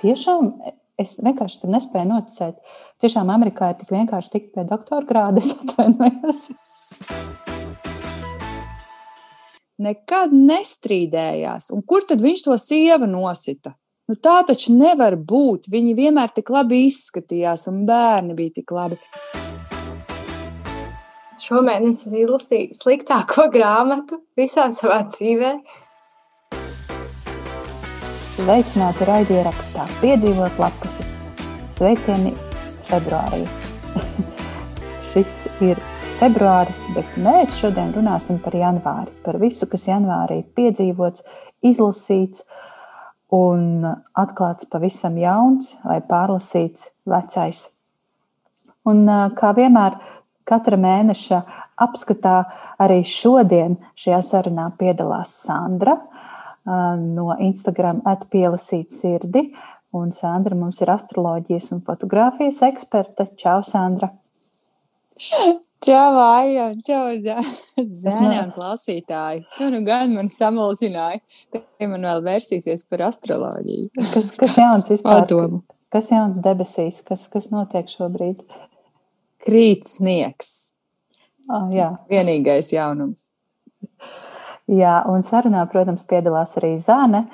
Tiešām es vienkārši tur nespēju noticēt. Tiešām Amerikā ir tik vienkārši tikt pie doktora grāda. Es atvainojos. Nekad nestrīdējās. Un kur tad viņš to sievu nosita? Nu, tā taču nevar būt. Viņi vienmēr tik labi izskatījās, un bērni bija tik labi. Šomēnes es izlasīju sliktāko grāmatu visā savā dzīvē. Sveicināti raidierakstā, piedzīvot lapuses. Sveicieni februārī. Šis ir februāris, bet mēs šodien runāsim par janvāri. Par visu, kas janvārī piedzīvots, izlasīts un atklāts pavisam jauns vai pārlasīts vecais. Un kā vienmēr, katra mēneša apskatā arī šodien šajā sarunā piedalās Sandra no Instagram atpielasīt sirdi. Un Sandra mums ir astroloģijas un fotografijas eksperte. Čau, Sandra! Čau, Aija! Čau, Zēna un klausītāji! Tu nu gan man samulsināji. Te man vēl vērsīsies par astroloģiju. Kas, kas jauns vispār? Padomu. Kas jauns debesīs? Kas, kas notiek šobrīd? Krīt sniegs. Oh, jā. Vienīgais jaunums. Jā, un sarunā, protams, piedalās arī Zāne.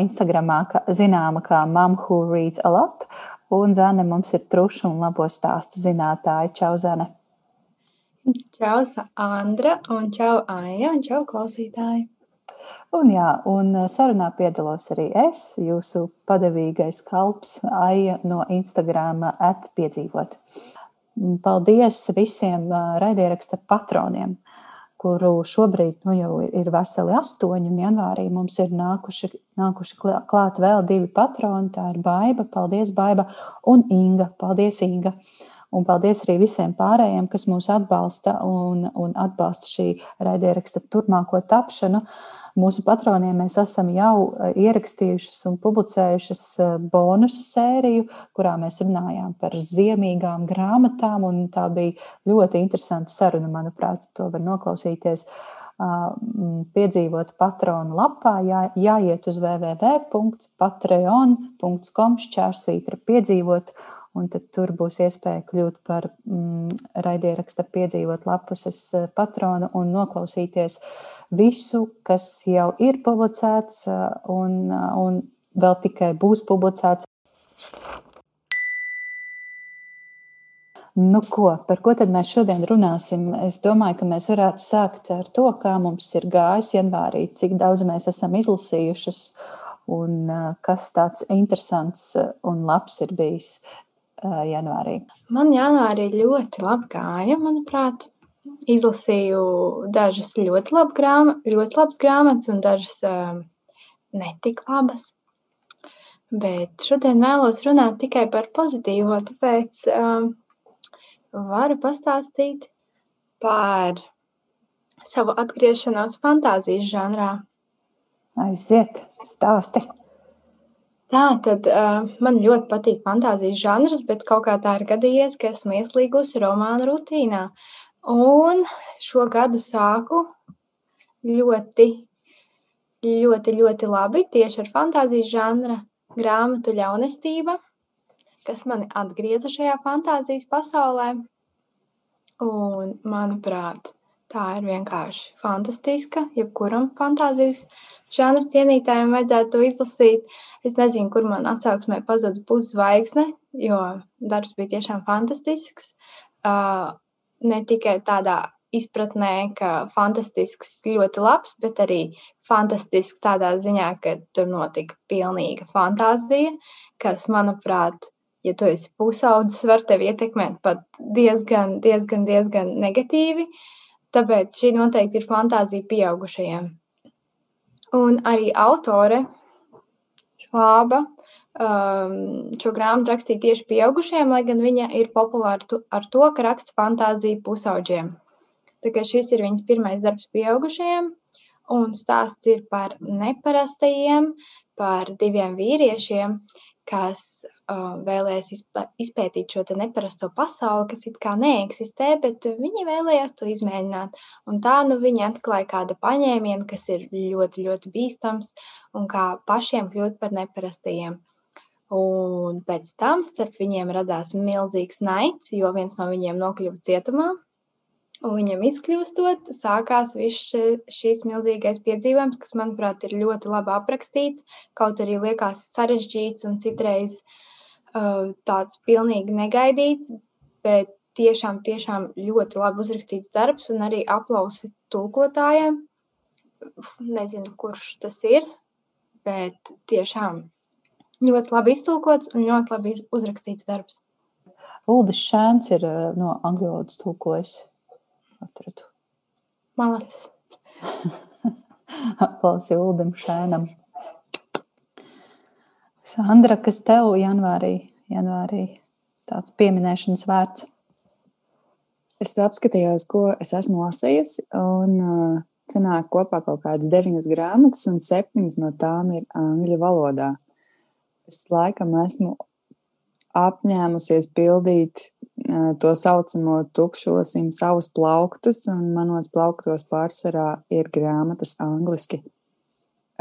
Instagramā zināma kā Mom Who Reads a Lot. Un Zāne mums ir trušu un labo stāstu zinātāja. Čau, Zāne! Čau, Andra, un čau, Aija, un čau, klausītāji! Un, jā, un sarunā piedalos arī es, jūsu padavīgais kalps, Aija no Instagram atpiedzīvot. Paldies visiem raidieraksta patroniem! Kuru šobrīd nu, jau ir veseli astoņi, un janvārī mums ir nākuši, nākuši klāt vēl divi patroni. Tā ir Baiva, paldies, Baiva, un Inga. Paldies, Inga! Un paldies arī visiem pārējiem, kas mūs atbalsta un, un atbalsta šī raidieraksta turpmāko tapšanu. Uh, Mūsu patroniem mēs esam jau eh, ierakstījušas un publicējušas eh, bonusu sēriju, kurā mēs runājām par ziemīgām grāmatām. Tā bija ļoti interesanta saruna, manuprāt, to var noklausīties. Piedzīvot patronu lapā, jā, jāiet uz www.patreon.com šķērslītra piedzīvot, un tad tur būs iespēja kļūt par mm, raidieraksta piedzīvot lapuses patronu un noklausīties uh, visu, kas jau ir publicēts un, un vēl tikai būs publicēts. Nu, ko, par ko tad mēs šodien runāsim? Es domāju, ka mēs varētu sākt ar to, kā mums ir gājis janvārī, cik daudz mēs esam izlasījušas un kas tāds interesants un labs ir bijis janvārī. Man janvārī ļoti labi gāja, manuprāt izlasīju dažas ļoti, labu grāma, ļoti labas grāmatas un dažas uh, netik labas. Bet šodien vēlos runāt tikai par pozitīvo, tāpēc uh, varu pastāstīt par savu atgriešanos fantāzijas žanrā. Aiziet, stāsti! Tā tad uh, man ļoti patīk fantāzijas žanrs, bet kaut kā tā ir gadījies, ka esmu ieslīgusi romānu rutīnā. Uh, Un šo gadu sāku ļoti, ļoti, ļoti labi tieši ar fantāzijas žanra grāmatu ļaunestība, kas mani atgrieza šajā fantāzijas pasaulē. Un, manuprāt, tā ir vienkārši fantastiska. Jebkuram fantāzijas žanra cienītājam vajadzētu to izlasīt. Es nezinu, kur man atsauksmē pazuda puszvaigzne, jo darbs bija tiešām fantastisks. Uh, ne tikai tādā izpratnē, ka fantastisks, ļoti labs, bet arī fantastisks tādā ziņā, ka tur notika pilnīga fantāzija, kas, manuprāt, ja tu esi pusaudzis, var tevi ietekmēt pat diezgan, diezgan, diezgan negatīvi. Tāpēc šī noteikti ir fantāzija pieaugušajiem. Un arī autore Švāba um, šo grāmatu rakstīja tieši pieaugušiem, lai gan viņa ir populāra ar to, ka raksta fantāziju pusauģiem. Tā kā šis ir viņas pirmais darbs pieaugušajiem, un stāsts ir par neparastajiem, par diviem vīriešiem, kas uh, vēlējās izpētīt šo neparasto pasauli, kas it kā neeksistē, bet viņi vēlējās to izmēģināt. Un tā nu viņi atklāja kādu paņēmienu, kas ir ļoti, ļoti bīstams un kā pašiem kļūt par neparastajiem. Un pēc tam starp viņiem radās milzīgs naids, jo viens no viņiem nokļuva cietumā. Un viņam izkļūstot, sākās viss šīs milzīgais piedzīvojums, kas, manuprāt, ir ļoti labi aprakstīts. Kaut arī liekas sarežģīts un citreiz uh, tāds pilnīgi negaidīts, bet tiešām, tiešām ļoti labi uzrakstīts darbs un arī aplausi tulkotājiem. Nezinu, kurš tas ir, bet tiešām ļoti labi iztulkots un ļoti labi uzrakstīts darbs. Uldis Šēns ir eh, no angļu valodas tulkojis. Atradu. Malacis. Aplausi Uldim Šēnam. Sandra, kas tev janvārī, janvārī tāds pieminēšanas vērts? Es apskatījos, ko es esmu lasījusi, un uh, sanāk kopā kaut kādas deviņas grāmatas, un septiņas no tām ir angļu valodā es laikam esmu apņēmusies pildīt to saucamo tukšosim savus plauktus, un manos plauktos pārsvarā ir grāmatas angliski.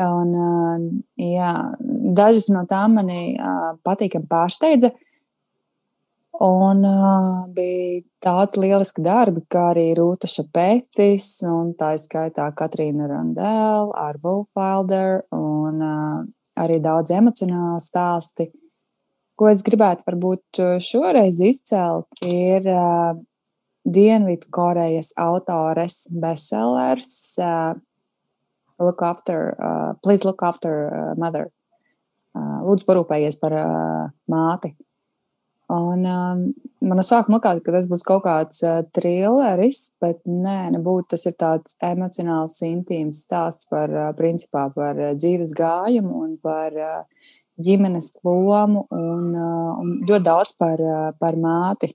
Un, jā, dažas no tām manī patīkami pārsteidza, un bija daudz lieliski darbi, kā arī Rūta Šapetis, un tā skaitā Katrīna Randēla, Arvula Wilder un arī daudz emocionāli stāsti. Ko es gribētu varbūt uh, šoreiz izcelt, ir uh, Dienvidkorejas autores bestsellers uh, Look After, uh, Please Look After Mother. Uh, lūdzu, parūpējies par uh, māti. Un um, man sākumā likās, ka tas būs kaut kāds uh, trilleris, bet nē, nebūtu. Tas ir tāds emocionāls, intīms stāsts par, uh, principā, par uh, dzīves gājumu un par uh, ģimenes lomu un, uh, un ļoti daudz par, uh, par māti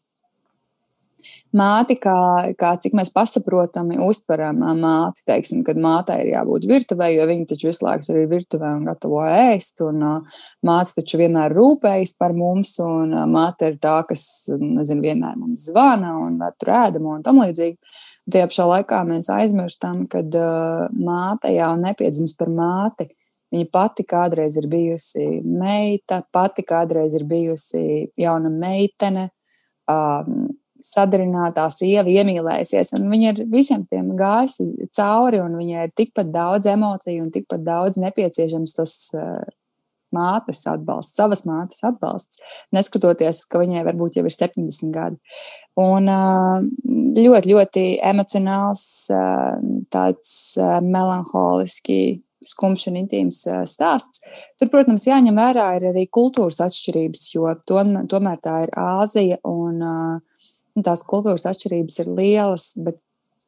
māti, kā, kā cik mēs pasaprotami uztveram māti. Teiksim, kad mātei ir jābūt virtuvē, jo viņa taču visu laiku tur ir virtuvē un gatavo ēst. Un, māte taču vienmēr rūpējas par mums, un māte ir tā, kas nezinu, vienmēr mums zvana un tur ēdamo un tam līdzīgi. Tajā pašā laikā mēs aizmirstam, ka uh, māte jau nepiedzimst par māti. Viņa pati kādreiz ir bijusi meita, pati kādreiz ir bijusi jauna meitene. Um, sadarinātā sieva iemīlējusies, viņa ir visiem tiem gājusi cauri, un viņai ir tikpat daudz emociju un tikpat daudz nepieciešams tas uh, mātes atbalsts, savas mātes atbalsts, neskatoties, ka viņai varbūt jau ir 70 gadi. Un uh, ļoti, ļoti emocionāls, uh, tāds melanholiski skumjš un intīms stāsts. Tur, protams, jāņem vērā arī kultūras atšķirības, jo tomēr tā ir Āzija un uh, tās kultūras atšķirības ir lielas, bet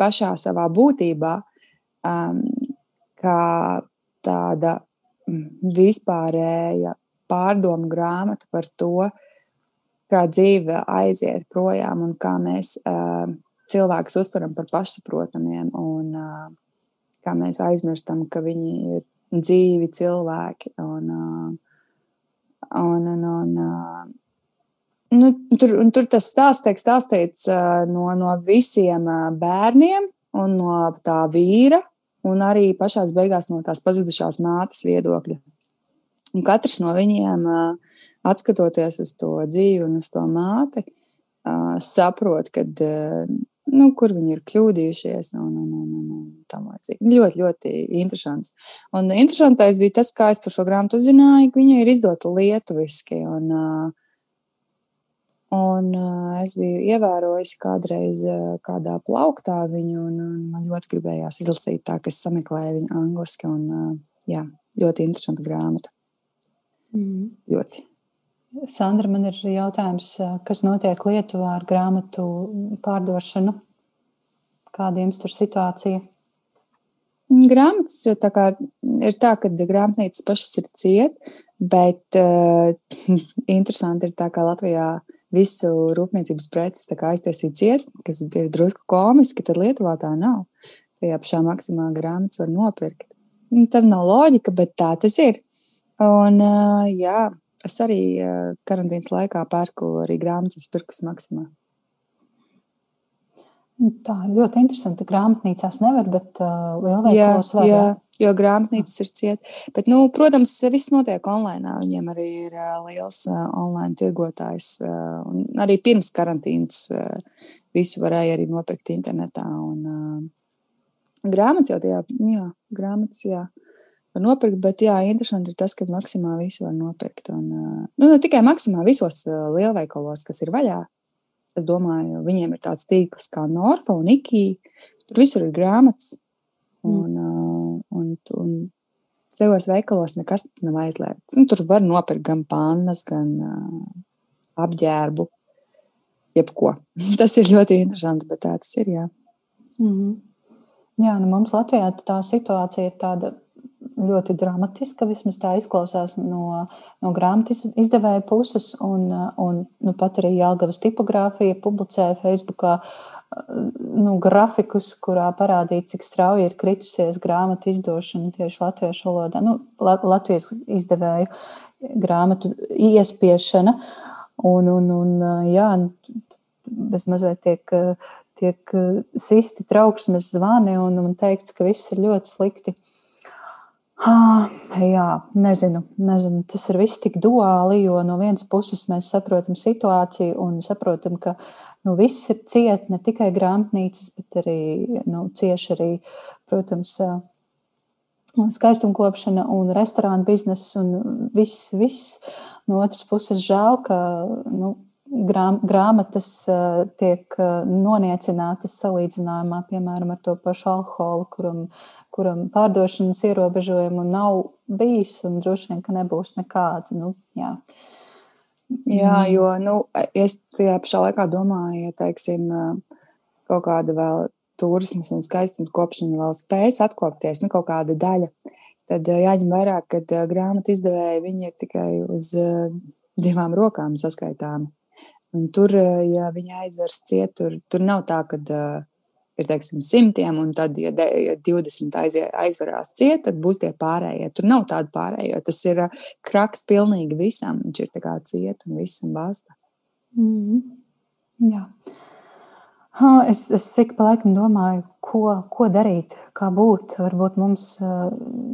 pašā savā būtībā, um, tāda mm, vispārēja pārdomu grāmata par to, kā dzīve aiziet projām un kā mēs uh, cilvēkus uztveram par pašsaprotamiem un uh, kā mēs aizmirstam, ka viņi ir dzīvi cilvēki. Un, uh, un, un, un, uh, nu, tur, tur tas stāsts tiek stāstīts no, no visiem bērniem un no tā vīra, un arī pašā beigās no tās pazudušās mātes viedokļa. Un katrs no viņiem, skatoties uz to dzīvi un uz to māti, saprot, kad, nu, kur viņi ir kļūdījušies. Un, un, un, un, un. Ļoti, ļoti interesants. Un interesantais bija tas, kā es par šo grāmatu uzzināju, ka viņa ir izdota lietuviski. Un, Un uh, es biju ievērojusi kādreiz uh, kādā plauktā viņu, un, un man ļoti gribējās izlasīt tā, ka es sameklēju viņu angliski. Un, uh, jā, ļoti interesanta grāmata. Mm. Ļoti. Sandra, man ir jautājums, kas notiek Lietuvā ar grāmatu pārdošanu? Kāda jums tur situācija? Grāmatas tā kā, ir tā, ka grāmatnīcas pašas ir ciet, bet uh, interesanti ir tā, kā Latvijā uh, visu rūpniecības preces aiztaisīt ciet, kas ir drusku komiski, tad Lietuvā tā nav. Tajā pašā maksimā grāmatas var nopirkt. Un tam nav loģika, bet tā tas ir. Un, jā, es arī karantīnas laikā pērku arī grāmatas, pirkus maksimā. Tā ļoti interesanti. Grāmatnīcās nevar, bet uh, lielveikalos var. Jā, jo grāmatnīcas ir ciet. Bet, nu, protams, viss notiek online. Viņiem arī ir uh, liels uh, online tirgotājs. Uh, un arī pirms karantīnas uh, visu varēja arī nopirkt internetā. Un, uh, grāmatas jau tajā, jā, grāmatas, jā. Var nopirkt, bet jā, interesanti ir tas, ka maksimāli visu var nopirkt. Un, uh, nu, ne tikai maksimāli visos uh, lielveikalos, kas ir vaļā, Es domāju, viņiem ir tāds tīkls kā Norfa un Ikija. Tur visur ir grāmatas. Mm. Un, mm. un, un tajos veikalos nekas nav aizliegts. Nu, tur var nopirkt gan pannas, gan uh, apģērbu. Jebko. tas ir ļoti interesanti, bet tā tas ir. Jā, mm -hmm. jā nu mums Latvijā tā situācija ir tāda ļoti dramatiska. Vismaz tā izklausās no, no grāmatas izdevēja puses. Un, un nu, pat arī Jālgavas tipogrāfija publicēja Facebookā nu, grafikus, kurā parādīja, cik strauji ir kritusies grāmatu izdošana tieši latviešu valodā, nu, Latvijas izdevēju grāmatu iespiešana. Un, un, un jā, bez mazliet tiek, tiek sisti trauksmes zvani un, un teikts, ka viss ir ļoti slikti. Ah, jā, nezinu, nezinu. Tas ir viss tik duāli, jo no vienas puses mēs saprotam situāciju un saprotam, ka nu, viss ir ciet, ne tikai grāmatnīcas, bet arī nu, cieši arī, protams, skaistumkopšana un restorāna biznesa un viss, viss. No otras puses, žēl, ka nu, grāmatas tiek noniecinātas salīdzinājumā, piemēram, ar to pašu alkoholu, kuram kuram pārdošanas ierobežojumu nav bijis un droši vien, ka nebūs nekāda. Nu, jā. jā, mm. jo nu, es tajā pašā laikā domāju, ja teiksim, kaut kāda vēl turismas un skaistuma kopšana vēl spējas atkopties, nu, kaut kāda daļa. Tad jāņem vērā, ka grāmatu izdevēji viņi ir tikai uz divām rokām saskaitāmi. Un tur, ja viņi aizvers ciet, tur, tur nav tā, ka ir teiksim, simtiem, un tad, ja, de, ja 20 aizie, aizvarās ciet, tad būs tie pārējie. Tur nav tāda pārējā. Tas ir kraks pilnīgi visam. Viņš ir kā ciet un visam basta. Mm -hmm. Jā. Es, es ik pa laikam domāju, ko, ko darīt, kā būt. Varbūt mums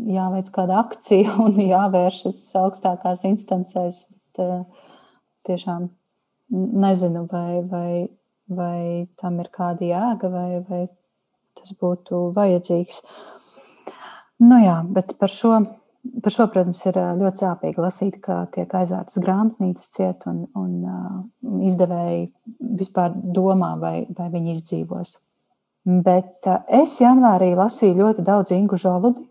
jāveic kāda akcija un jāvēršas augstākās instancēs. Bet, tiešām nezinu, vai, vai vai tam ir kāda jēga, vai, vai tas būtu vajadzīgs. Nu jā, bet par šo, par šo, protams, ir ļoti sāpīgi lasīt, ka tiek aizvērtas grāmatnīcas ciet un, un uh, izdevēji vispār domā, vai, vai viņi izdzīvos. Bet uh, es janvārī lasīju ļoti daudz Ingu Žoludi,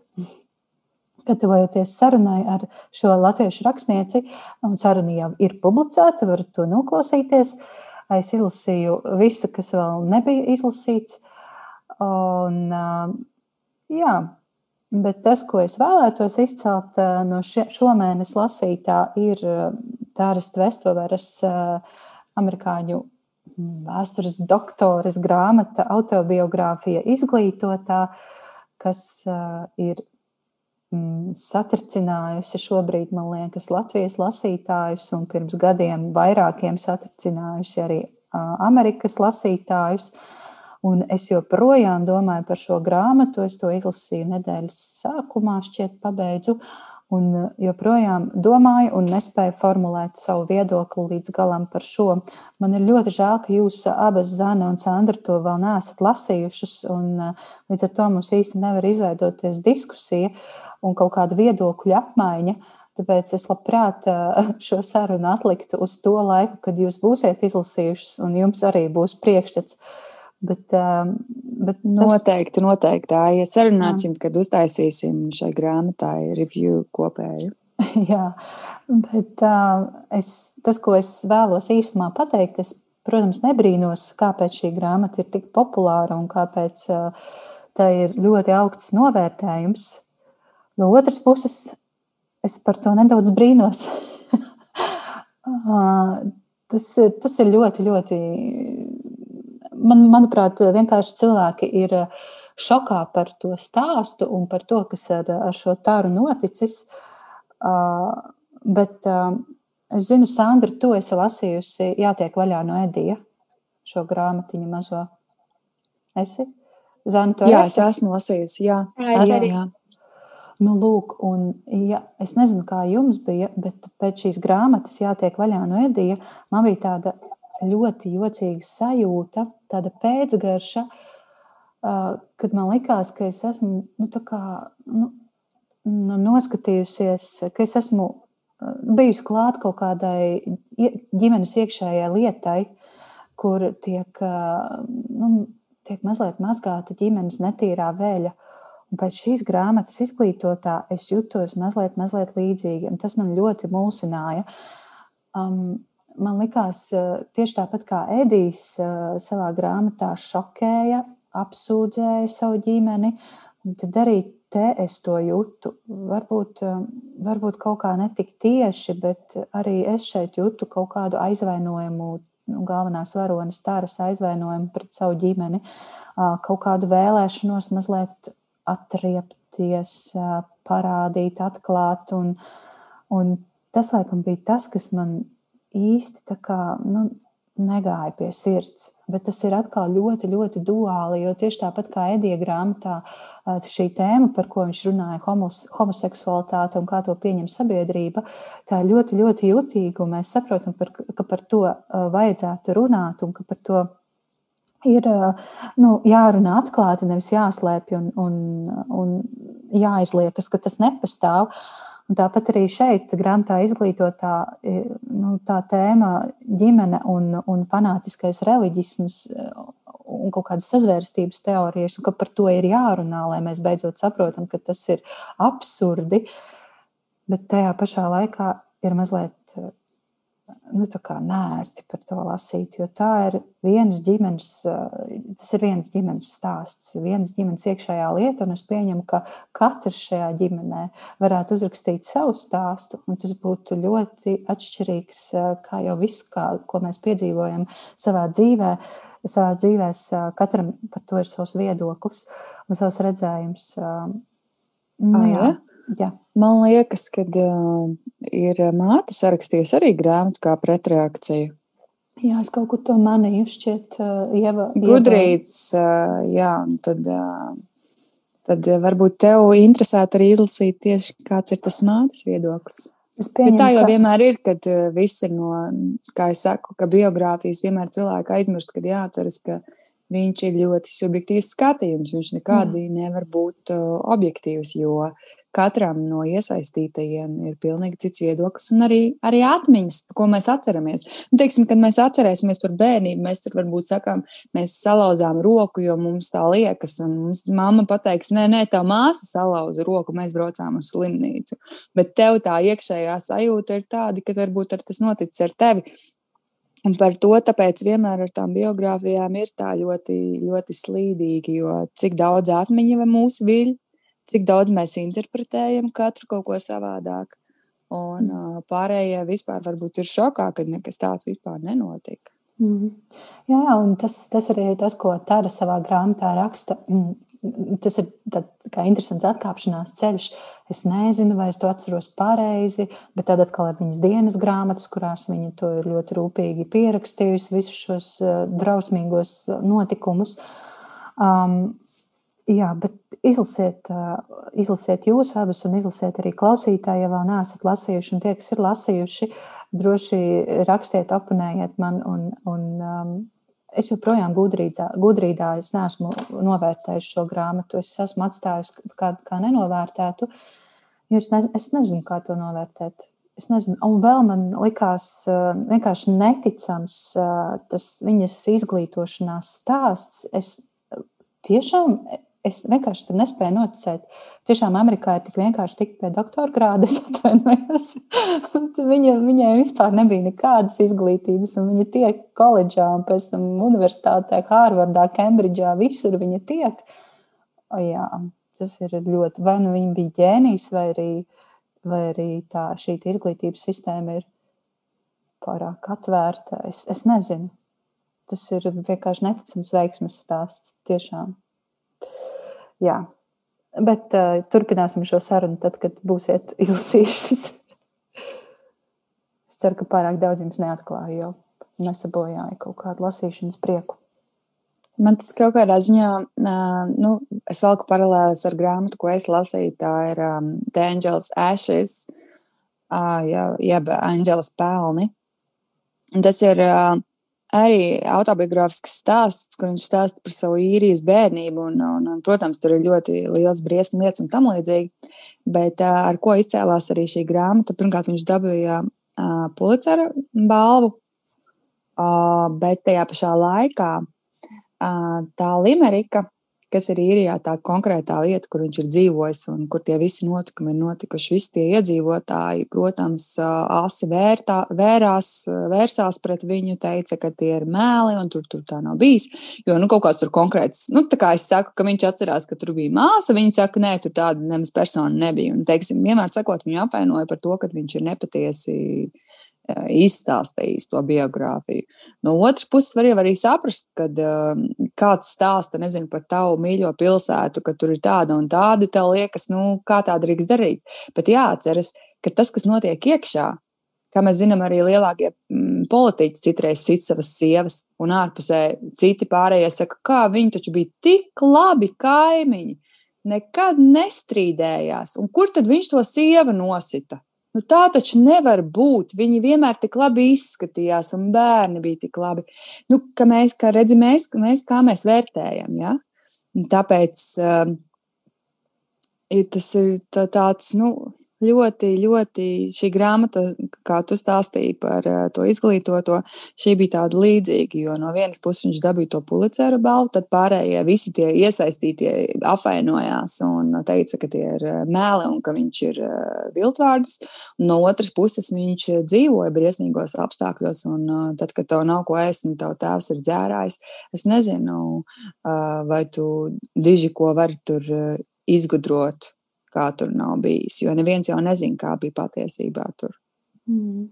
gatavojoties sarunai ar šo latviešu rakstnieci, un saruna jau ir publicēta, varat to noklausīties. Uh, Es izlasīju visu, kas vēl nebija izlasīts. Un, jā, bet tas, ko es vēlētos izcelt no šomēnes lasītā, ir Tāras Tvestoveras amerikāņu vēstures doktoras grāmata autobiogrāfija izglītotā, kas ir satricinājusi šobrīd, man liekas, Latvijas lasītājus, un pirms gadiem vairākiem satricinājusi arī Amerikas lasītājus. Un es joprojām domāju par šo grāmatu. Es to izlasīju nedēļas sākumā, šķiet, pabeidzu. Un joprojām domāju un nespēju formulēt savu viedokli līdz galam par šo. Man ir ļoti žēl, ka jūs abas, Zana un Sandra, to vēl neesat lasījušas. Un, līdz ar to mums īsti nevar izveidoties diskusija un kaut kāda viedokļa apmaiņa. Tāpēc es labprāt šo sarunu atliktu uz to laiku, kad jūs būsiet izlasījušas, un jums arī būs priekšstats. Bet, bet tas... Noteikti, noteikti. Tā, ja sarunāsim, jā. kad uztaisīsim šai grāmatai review kopēju. Jā, bet es, tas, ko es vēlos īsumā pateikt, es, protams, nebrīnos, kāpēc šī grāmata ir tik populāra un kāpēc tā ir ļoti augsts novērtējums. No otras puses, es par to nedaudz brīnos. tas, tas ir ļoti, ļoti man, manuprāt, vienkārši cilvēki ir eh, šokā par to stāstu un par to, kas ar, ar šo tāru noticis. Uh, bet uh, es zinu, Sandra, tu esi lasījusi Jātiek vaļā no Edija šo grāmatiņu mazo. Esi? Zana, jā, esi? es esmu lasījusi. Jā, jā, jā, jā. Nu, lūk, un, ja, es nezinu, kā jums bija, bet pēc šīs grāmatas jātiek vaļā no Edija. Man bija tāda ļoti jocīga sajūta, tāda pēcgarša, kad man likās, ka es esmu nu, kā, nu, nu, noskatījusies, ka es esmu bijusi klāt kaut kādai ģimenes iekšējai lietai, kur tiek, nu, tiek mazliet mazgāta ģimenes netīrā vēļa. Un pēc šīs grāmatas izglītotā es jutos mazliet, mazliet līdzīgi, un tas man ļoti mulsināja. Um, man likās, tieši tāpat kā Edijs savā grāmatā šokēja, apsūdzēja savu ģimeni, tad arī te es to jūtu. Varbūt, varbūt kaut kā netik tieši, bet arī es šeit jūtu kaut kādu aizvainojumu, nu, galvenās varonas tāras aizvainojumu pret savu ģimeni, kaut kādu vēlēšanos mazliet atriepties, parādīt, atklāt. Un, un tas, laikam, bija tas, kas man īsti kā, nu, negāja pie sirds. Bet tas ir atkal ļoti, ļoti duāli, jo tieši tāpat kā Edija grāmatā, šī tēma, par ko viņš runāja, homos, homoseksualitāte un kā to pieņem sabiedrība, tā ir ļoti, ļoti jutīga. Mēs saprotam, par, ka par to vajadzētu runāt un ka par to ir nu, jārunā atklāti, nevis jāslēpj un, un, un jāizliekas, ka tas nepastāv. Un tāpat arī šeit, grāmatā izglītotā nu, tā tēma, ģimene un, un fanātiskais reliģisms un kaut kādas sazvērstības teorijas, un ka par to ir jārunā, lai mēs beidzot saprotam, ka tas ir absurdi. Bet tajā pašā laikā ir mazliet nu, nērti par to lasīt, jo tā ir vienas ģimenes, tas ir viens ģimenes stāsts, viens ģimenes iekšējā lieta, es pieņemu, ka katrs šajā ģimenē varētu uzrakstīt savu stāstu, un tas būtu ļoti atšķirīgs, kā jau viss, kā, ko mēs piedzīvojam savā dzīvē. Savā dzīvē katram par to ir savs viedoklis un savs redzējums. Nu, jā. Jā. Man liekas, ka uh, ir māte sarakstījusi arī grāmatu kā pretreakciju. Jā, es kaut kur to manīju, šķiet, uh, Ieva. Gudrīts, uh, jā, tad, uh, tad varbūt tev interesētu arī izlasīt tieši kāds ir tas mātes viedoklis. Pieņemu, Bet tā jau ka... vienmēr ir, kad uh, viss ir no, kā es saku, ka biogrāfijas vienmēr cilvēki aizmirst, kad jāatceras, ka viņš ir ļoti subjektīvs skatījums. Viņš nekādi Jā. nevar būt uh, objektīvs, jo katram no iesaistītajiem ir pilnīgi cits viedoklis un arī, arī atmiņas, ko mēs atceramies. Un, teiksim, kad mēs atcerēsimies par bērnību, mēs tur varbūt sakām, mēs salauzām roku, jo mums tā liekas, un mums mamma pateiks, nē, nē, tev māsa salauza roku, mēs braucām uz slimnīcu. Bet tev tā iekšējā sajūta ir tāda, ka varbūt ar tas noticis ar tevi. Un par to tāpēc vienmēr ar tām biogrāfijām ir tā ļoti, ļoti slīdīgi, jo cik daudz atmiņa mūsu viļ, cik daudz mēs interpretējam katru kaut ko savādāk. Un uh, pārējie vispār varbūt ir šokā, ka nekas tāds vispār nenotika. Mm -hmm. Jā, jā, un tas, tas arī ir tas, ko Tāra savā grāmatā raksta. Mm, tas ir tāds interesants atkāpšanās ceļš. Es nezinu, vai es to atceros pareizi, bet tad atkal ir viņas dienas grāmatas, kurās viņa to ir ļoti rūpīgi pierakstījusi, visus šos drausmīgos notikumus. Um, Jā, bet izlasiet, izlasiet jūs abas, un izlasiet arī klausītāji, ja vēl neesat lasījuši. Un tie, kas ir lasījuši, droši rakstiet, oponējiet man. Un, un, um, es joprojām gudrīdā, gudrīdā es neesmu novērtējis šo grāmatu. Es esmu atstājusi kādu kā nenovērtētu, jo es, ne, es nezinu, kā to novērtēt. Es nezinu, un vēl man likās vienkārši neticams tas viņas izglītošanās stāsts. Es tiešām Es vienkārši tur nespēju noticēt. Tiešām Amerikā ir tik vienkārši tikt pie doktora grāda, es atvainojos. viņa, viņai vispār nebija nekādas izglītības, un viņa tiek koledžā, un pēc tam universitātē, Hārvardā, Kembridžā, visur viņa tiek. O, jā, tas ir ļoti, vai nu viņa bija ģēnijs, vai arī, vai arī tā šī izglītības sistēma ir pārāk atvērta. Es, es nezinu. Tas ir vienkārši neticams veiksmes stāsts tiešām. Jā. Bet uh, turpināsim šo sarunu tad, kad būsiet izlasījušas. es ceru, ka pārāk daudz jums neatklāju jau nesabojāju kaut kādu lasīšanas prieku. Man tas kaut kādā ziņā, nu, es velku paralēlis ar grāmatu, ko es lasīju. Tā ir um, The Angels Ashes, uh, jeb Angelas pelni. Un tas ir uh, arī autobiogrāfisks stāsts, kur viņš stāsta par savu īrijas bērnību. Un, un, un, protams, tur ir ļoti liels briesmu lietas un tam līdzīgi. Bet ar ko izcēlās arī šī grāmata? Pirmkārt, viņš dabūja Pulicera balvu, bet tajā pašā laikā tā Limerika, kas ir īrijā tā konkrētā vieta, kur viņš ir dzīvojis un kur tie visi notikumi ir notikuši. Visi tie iedzīvotāji, protams, asi vērtā, vērās, vērsās pret viņu, teica, ka tie ir mēli un tur, tur tā nav bijis. Jo nu, kaut kāds tur konkrēts, nu, tā kā es saku, ka viņš atcerās, ka tur bija māsa, viņi saka, nē, tur tāda nemaz persona nebija. Un, teiksim, vienmēr sakot, viņu apvainoja par to, ka viņš ir nepatiesi izstāstījis to biogrāfiju. No otras puses, var arī saprast, kad kāds stāsta nezinu, par tavu mīļo pilsētu, ka tur ir tāda un tāda, tev liekas, nu, kā tā drīkst darīt. Bet jāatceras, ka tas, kas notiek iekšā, kā mēs zinām, arī lielākie politiķi citreiz sit savas sievas, un ārpusē citi pārējie saka, kā viņi taču bija tik labi kaimiņi, nekad nestrīdējās. Un kur tad viņš to sievu nosita? Nu, tā taču nevar būt. Viņi vienmēr tik labi izskatījās, un bērni bija tik labi. Nu, ka mēs, kā redzam, mēs, mēs, kā mēs vērtējam. Ja? Un tāpēc um, ir tas ir tā, tāds. Nu, ļoti, ļoti šī grāmata, kā tu stāstīji par uh, to izglītoto, šī bija tāda līdzīga. Jo no vienas puses viņš dabūja to pulicēra balvu, tad pārējie visi tie iesaistītie apvainojās un teica, ka tie ir eh, meli un ka viņš ir uh, viltvārdis. No otras puses viņš dzīvoja briesmīgos apstākļos, un tad, kad tev nav ko ēst un tev tēvs ir dzērājs, es nezinu, vai tu diži ko vari tur izgudrot kā tur nav bijis. Jo neviens jau nezina, kā bija patiesībā tur. Mm.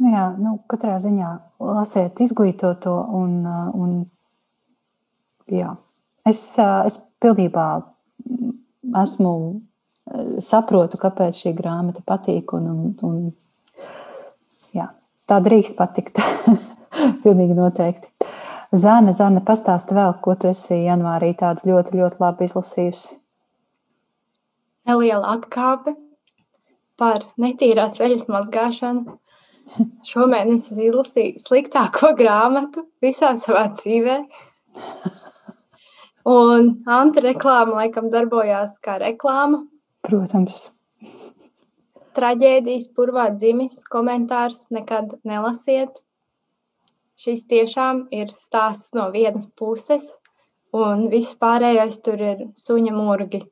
Nu jā, nu, katrā ziņā lasiet izglītoto un, un jā. Es, es pilnībā esmu, saprotu, kāpēc šī grāmata patīk un, un, un jā, tā drīkst patikt. Pilnīgi noteikti. Zana, Zana, pastāsti vēl, ko tu esi janvārī tādu ļoti, ļoti labi izlasījusi neliela atkāpe par netīrās veļas mazgāšanu. Šomēnes es izlasīju sliktāko grāmatu visā savā dzīvē. Un antireklāma laikam darbojās kā reklāma. Protams. Traģēdijas purvā dzimis komentārs nekad nelasiet. Šis tiešām ir stāsts no vienas puses, un viss pārējais tur ir suņa murgi.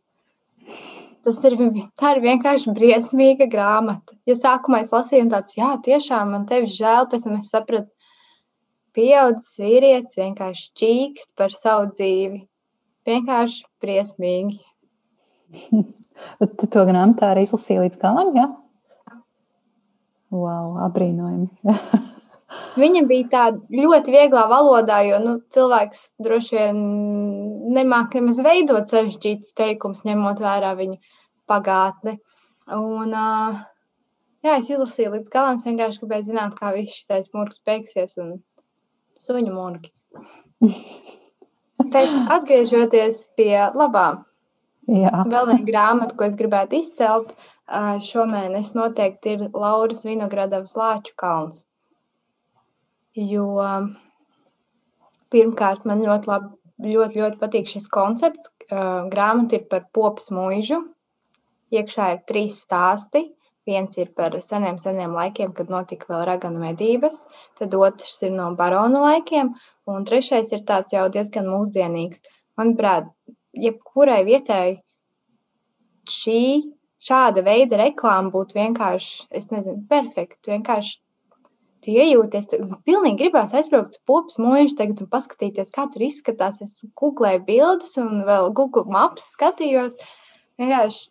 Tas ir, tā ir vienkārši briesmīga grāmata. Ja sākumā es lasīju, tāds, jā, tiešām man tevi žēl, pēc tam es sapratu, pieaudzis vīrietis vienkārši čīkst par savu dzīvi. Vienkārši briesmīgi. tu to grāmatā arī izlasīji līdz galam, jā? Ja? Wow, apbrīnojami. Viņa bija tāda ļoti vieglā valodā, jo nu, cilvēks droši vien nemāķi nemaz veidot sarežģītus teikumus, ņemot vērā viņa pagātni. Un, uh, jā, es izlasīju līdz galam, es vienkārši gribēju zināt, kā viss šis mūks beigsies un suņu mūki. Tad atgriežoties pie labām. Jā. Vēl viena grāmata, ko es gribētu izcelt, šomēnes noteikti ir Lauras Vinogradavas Lāču kalns. Jo pirmkārt, man ļoti, labi, ļoti, ļoti patīk šis koncepts. Grāmata ir par popas mūžu, Iekšā ir trīs stāsti. Viens ir par seniem, seniem laikiem, kad notika vēl raganu medības, tad otrs ir no baronu laikiem, un trešais ir tāds jau diezgan mūsdienīgs. Manuprāt, jebkurai vietai šī šāda veida reklāma būtu vienkārši, es nezinu, perfekta. Vienkārši tu iejūties, pilnīgi gribās aizbraukt uz popas mūžu tagad un paskatīties, kā tur izskatās. Es googlēju bildes un vēl Google Maps skatījos. Vienkārši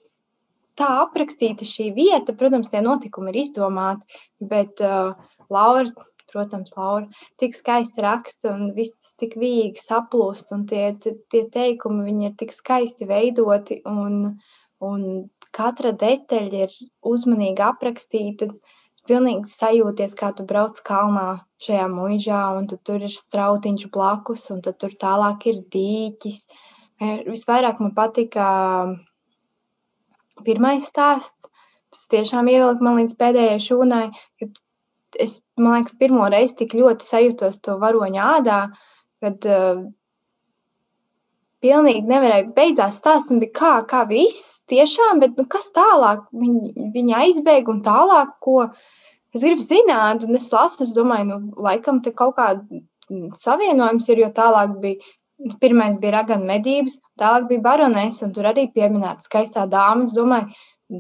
tā aprakstīta šī vieta, protams, tie notikumi ir izdomāti, bet uh, Laura, protams, Laura tik skaisti raksta un viss tik vīgi saplūst, un tie, tie, teikumi, viņi ir tik skaisti veidoti, un, un katra detaļa ir uzmanīgi aprakstīta. pilnīgi sajūties, kā tu brauc kalnā šajā mūžā, un tu tur ir strautiņš blakus, un tur tālāk ir dīķis. Visvairāk man patika pirmais stāsts. Tas tiešām ievilka man līdz pēdējai šūnai, jo es, man liekas, pirmo reizi tik ļoti sajūtos to varoņa ādā, kad uh, pilnīgi nevarēja beidzās stāsts un bija kā, kā viss tiešām, bet nu, kas tālāk? Viņa, viņa aizbēga un tālāk, ko es gribu zināt, un es lasu, es domāju, nu, laikam te kaut kāda savienojums ir, jo tālāk bija, pirmais bija ragana medības, tālāk bija baronēs, un tur arī pieminēta skaistā dāma. Es domāju,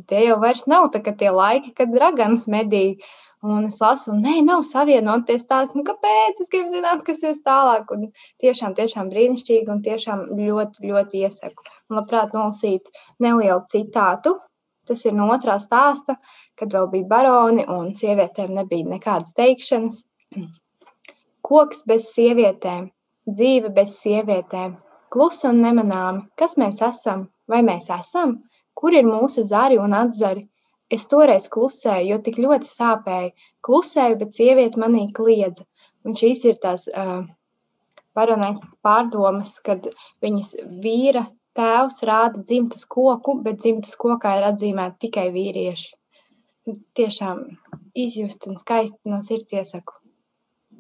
te jau vairs nav tie laiki, kad raganas medīja. Un es lasu, un nē, nav savienoties tāds, nu, kāpēc es gribu zināt, kas ir tālāk. Un tiešām, tiešām brīnišķīgi un tiešām ļoti, ļoti iesaku. Un labprāt nolasīt nelielu citātu. Tas ir no otrā stāsta, kad vēl bija baroni un sievietēm nebija nekādas teikšanas. Koks bez sievietēm, dzīve bez sievietēm, klusi un nemanāmi. Kas mēs esam? Vai mēs esam? Kur ir mūsu zari un atzari? Es toreiz klusēju, jo tik ļoti sāpēja. Klusēju, bet sieviete manī kliedza. Un šīs ir tās uh, baronēsas pārdomas, kad viņas vīra tēvs rāda dzimtas koku, bet dzimtas kokā ir atzīmēti tikai vīrieši. Tiešām izjust un skaisti no sirds iesaku.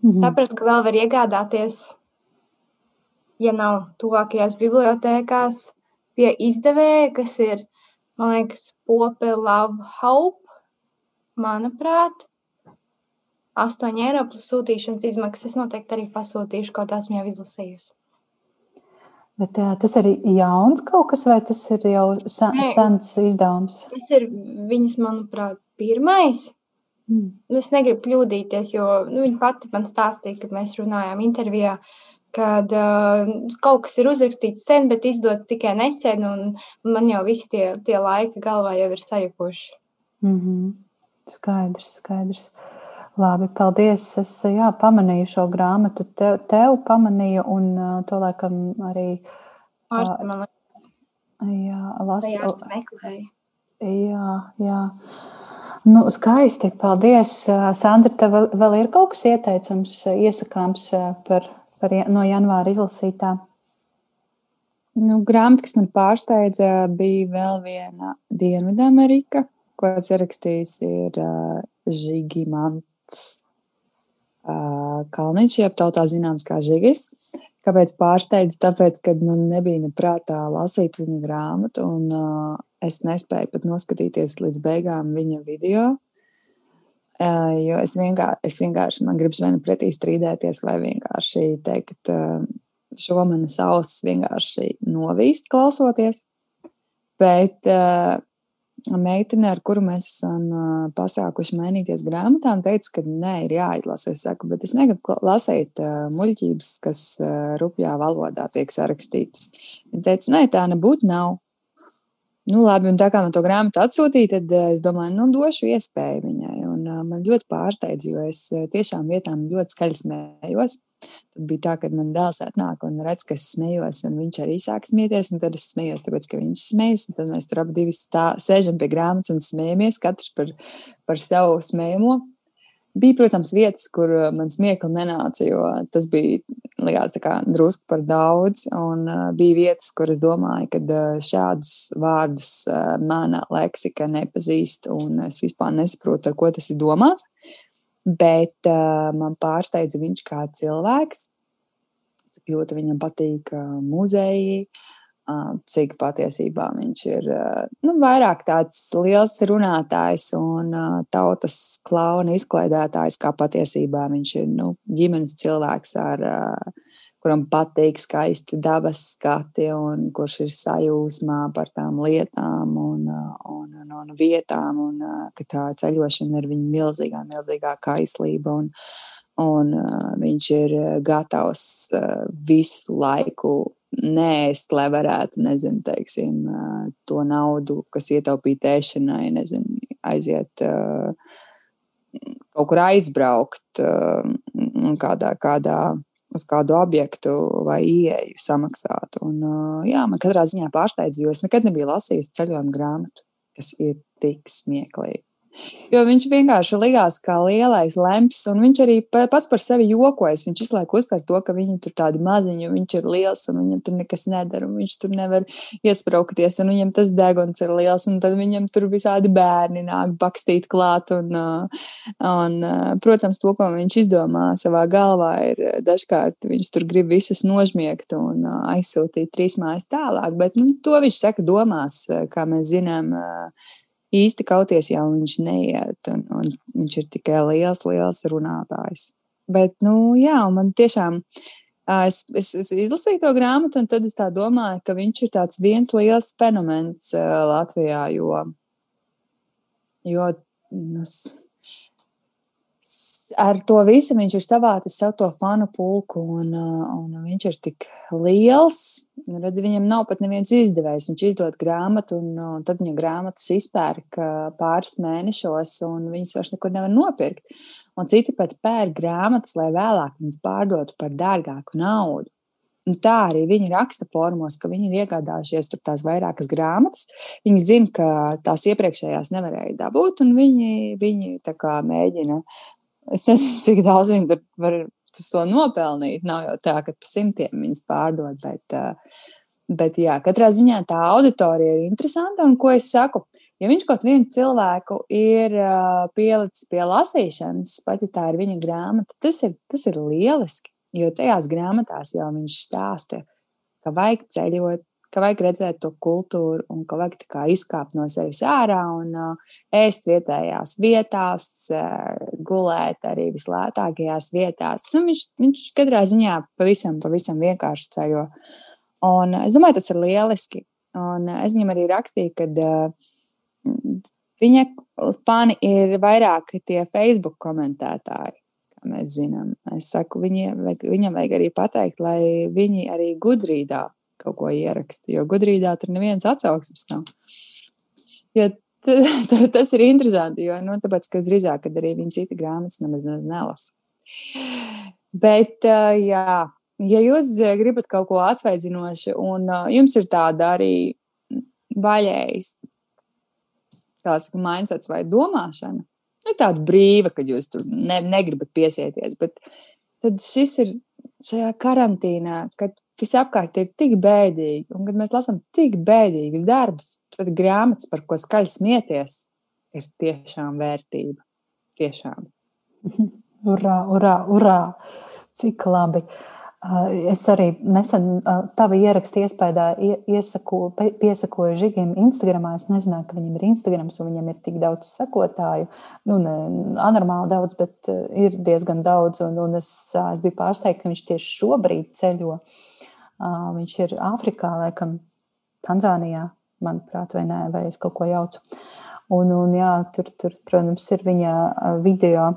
Mm -hmm. Saprast, ka vēl var iegādāties, ja nav tuvākajās bibliotēkās, pie izdevēja, kas ir man liekas, Pope Love Hope, manuprāt, 8 eiro plus sūtīšanas izmaksas. Es noteikti arī pasūtīšu, kaut esmu jau izlasījusi. Bet jā, tas ir jauns kaut kas, vai tas ir jau sa Nē, sens izdevums? Tas ir viņas, manuprāt, pirmais. Mm. Nu, es negribu kļūdīties, jo nu, viņa pati man stāstīja, kad mēs runājām intervijā, uh, kad uh, kaut kas ir uzrakstīts sen, bet izdots tikai nesen, un man jau visi tie, tie laiki galvā jau ir sajukuši. Mm -hmm. Skaidrs, skaidrs. Labi, paldies. Es jā, pamanīju šo grāmatu, te, tev pamanīju, un uh, to laikam arī. Ārsta, man liekas. Jā, lasu. meklēju. Jā, jā. Nu, skaisti, paldies. Sandra, tev vēl ir kaut kas ieteicams, iesakāms par par, no janvāra izlasītā? Nu, grāmata, kas man pārsteidza, bija vēl viena Dienvidamerika, ko es ierakstījis, ir uh, Žigimants uh, Kalniņš, jeb tautā zināms kā Žigis. Kāpēc pārsteidz? Tāpēc, ka man nebija neprātā lasīt viņa grāmatu, un uh, es nespēju pat noskatīties līdz beigām viņa video. Jo es vienkārši, es vienkārši man gribas vai nu pretī strīdēties, vai vienkārši teikt, šo manas ausis vienkārši novīst klausoties. Bet uh, meitene, ar kuru mēs esam pasākuši mainīties grāmatām, teica, ka nē, ir jāizlasa. Es saku, bet es negribu lasīt muļķības, kas rupjā valodā tiek sarakstītas. Viņa teica, nē, tā nebūtu nav. Nu, labi, un tā kā man to grāmatu atsūtīja, tad es domāju, nu, došu iespēju viņai man ļoti pārsteidz, jo es tiešām vietām ļoti skaļi smējos. Tad bija tā, ka man dēls atnāk un redz, ka es smējos, un viņš arī sāk smieties. Tad es smējos, tāpēc, ka viņš smējas. Tad mēs tur abi sēžam pie grāmatas un smējamies, katrs par, par savu smējumu. Bija, protams, vietas, kur uh, man smiekli nenāca, jo tas bija likās, drusku par daudz. Un uh, bija vietas, kur es domāju, ka uh, šādus vārdus mana leksika nepazīst, un es vispār nesaprotu, ar ko tas ir domāts. Bet uh, man pārsteidza viņš kā cilvēks, cik ļoti viņam patīk muzeji. Uh, cik patiesībā viņš ir nu, vairāk tāds liels runātājs un tautas klauna izklaidētājs, kā patiesībā viņš ir nu, ģimenes cilvēks, ar, kuram patīk skaisti dabas skati un kurš ir sajūsmā par tām lietām un, un, un, un vietām, un ka tā ceļošana ir viņa milzīgā, milzīgā kaislība. Un, un viņš ir gatavs visu laiku nēst, lai varētu, nezinu, teiksim, to naudu, kas ietaupīta ēšanai, nezinu, aiziet kaut kur aizbraukt kādā, kādā uz kādu objektu vai ieeju samaksāt. Un, jā, man katrā ziņā pārsteidz, jo es nekad nebiju lasījis ceļojuma grāmatu, kas ir tik smieklīga. Jo viņš vienkārši likās kā lielais lemps, un viņš arī pats par sevi jokojas. Viņš visu laiku uztver to, ka viņi tur tādi maziņi, un viņš ir liels, un viņam tur nekas nedara, un viņš tur nevar iesprāgties, un viņam tas deguns ir liels, un tad viņam tur visādi bērni nāk bakstīt klāt. Un, un, protams, to, ko viņš izdomā savā galvā, ir dažkārt viņš tur grib visus nožmiegt un aizsūtīt trīs mājas tālāk, bet nu, to viņš saka domās, kā mēs zinām īsti kauties jau viņš neiet, un, un viņš ir tikai liels, liels runātājs. Bet, nu, jā, man tiešām, es, es, es izlasīju to grāmatu, un tad es domāju, ka viņš ir tāds viens liels fenomens Latvijā, jo, jo nu, ar to visu viņš ir savācis sev to fanu pulku, un, un viņš ir tik liels. Redz, viņam nav pat neviens izdevējs. Viņš izdod grāmatu, un, un tad viņa grāmatas izpērk pāris mēnešos, un viņas vairs nekur nevar nopirkt. Un citi pat pērk grāmatas, lai vēlāk viņas pārdotu par dārgāku naudu. Un tā arī viņi raksta formos, ka viņi ir iegādājušies tās vairākas grāmatas. Viņi zina, ka tās iepriekšējās nevarēja dabūt, un viņi, viņi mēģina Es nezinu, cik daudz viņi tur var uz to nopelnīt. Nav jau tā, ka pa simtiem viņas pārdod. Bet, eh, bet jā, katrā ziņā tā auditorija ir interesanta. Un ko es saku? Ja viņš kaut vienu cilvēku ir uh, pielicis pie lasīšanas, pat ja tā ir viņa grāmata, tas ir, tas ir lieliski. Jo tajās grāmatās jau viņš stāsta, ka vajag ceļot, ka vajag redzēt to kultūru un ka vajag izkāpt no sevis ārā un uh, ēst vietējās vietās, uh, gulēt arī vislētākajās vietās. Nu, viņš, viņš katrā ziņā pavisam, pavisam vienkārši ceļo. Un es domāju, tas ir lieliski. Un es viņam arī rakstīju, ka uh, viņa fani ir vairāk tie Facebook komentētāji. Mēs zinām, es saku, viņiem, viņam vajag arī pateikt, lai viņi arī gudrīdā kaut ko ierakstu, jo gudrībā tur neviens atsauksmes nav. Jo tas ir interesanti, jo nu, tāpēc, ka drīzāk, kad arī viņa cita grāmatas nemaz nelasa. Bet, jā, ja jūs gribat kaut ko atsveidzinošu, un jums ir tāda arī vaļējas, kā saka, mindsets vai domāšana, nu, tāda brīva, ka jūs tur ne, negribat piesieties, bet tad šis ir šajā karantīnā, kad visapkārt ir tik bēdīgi, un kad mēs lasām tik bēdīgus darbus, tad grāmatas, par ko skaļi smieties, ir tiešām vērtība. Tiešām. Urā, urā, urā! Cik labi! Es arī nesen tava ierakstu iespējā iesaku, piesakoju Žigim Instagramā. Es nezināju, ka viņam ir Instagrams un viņam ir tik daudz sekotāju. Nu, ne anormāli daudz, bet ir diezgan daudz. Un, un es, es biju pārsteigta, ka viņš tieši šobrīd ceļo uh, Viņš ir Āfrikā, laikam, Tanzānijā, manuprāt, vai nē, vai es kaut ko jaucu. Un, un jā, tur, tur, protams, ir viņa video